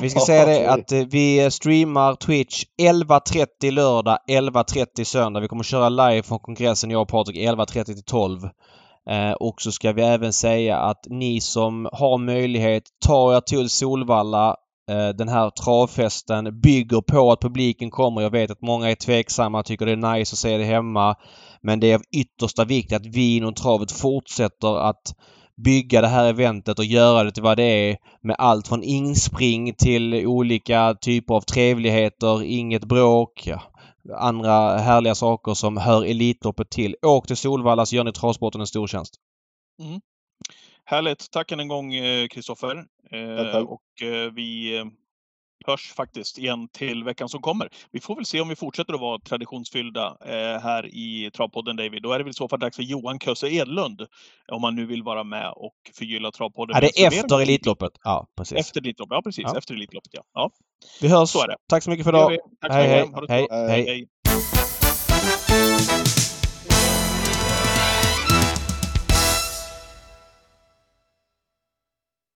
vi ska säga det att uh, vi streamar Twitch 11.30 lördag, 11.30 söndag. Vi kommer köra live från kongressen jag och Patrik 11.30 till 12. Uh, och så ska vi även säga att ni som har möjlighet, ta er till Solvalla Eh, den här travfesten bygger på att publiken kommer. Jag vet att många är tveksamma, tycker det är nice att se det hemma. Men det är av yttersta vikt att vi inom travet fortsätter att bygga det här eventet och göra det till vad det är med allt från inspring till olika typer av trevligheter, inget bråk, ja, andra härliga saker som hör Elitloppet till. Åk till Solvalla så gör ni travsporten en stor tjänst. Mm. Härligt! Tack än en gång Kristoffer. Eh, och eh, vi hörs faktiskt igen till veckan som kommer. Vi får väl se om vi fortsätter att vara traditionsfyllda eh, här i Travpodden David. Då är det väl så fall dags för Johan Köse Edlund om man nu vill vara med och förgylla Travpodden. Ja, det är efter Elitloppet. Ja, precis. Efter Elitloppet, ja precis. Ja. Efter Elitloppet, ja. ja. Vi hörs. Så är det. Tack så mycket för idag. Hej. hej. hej. hej.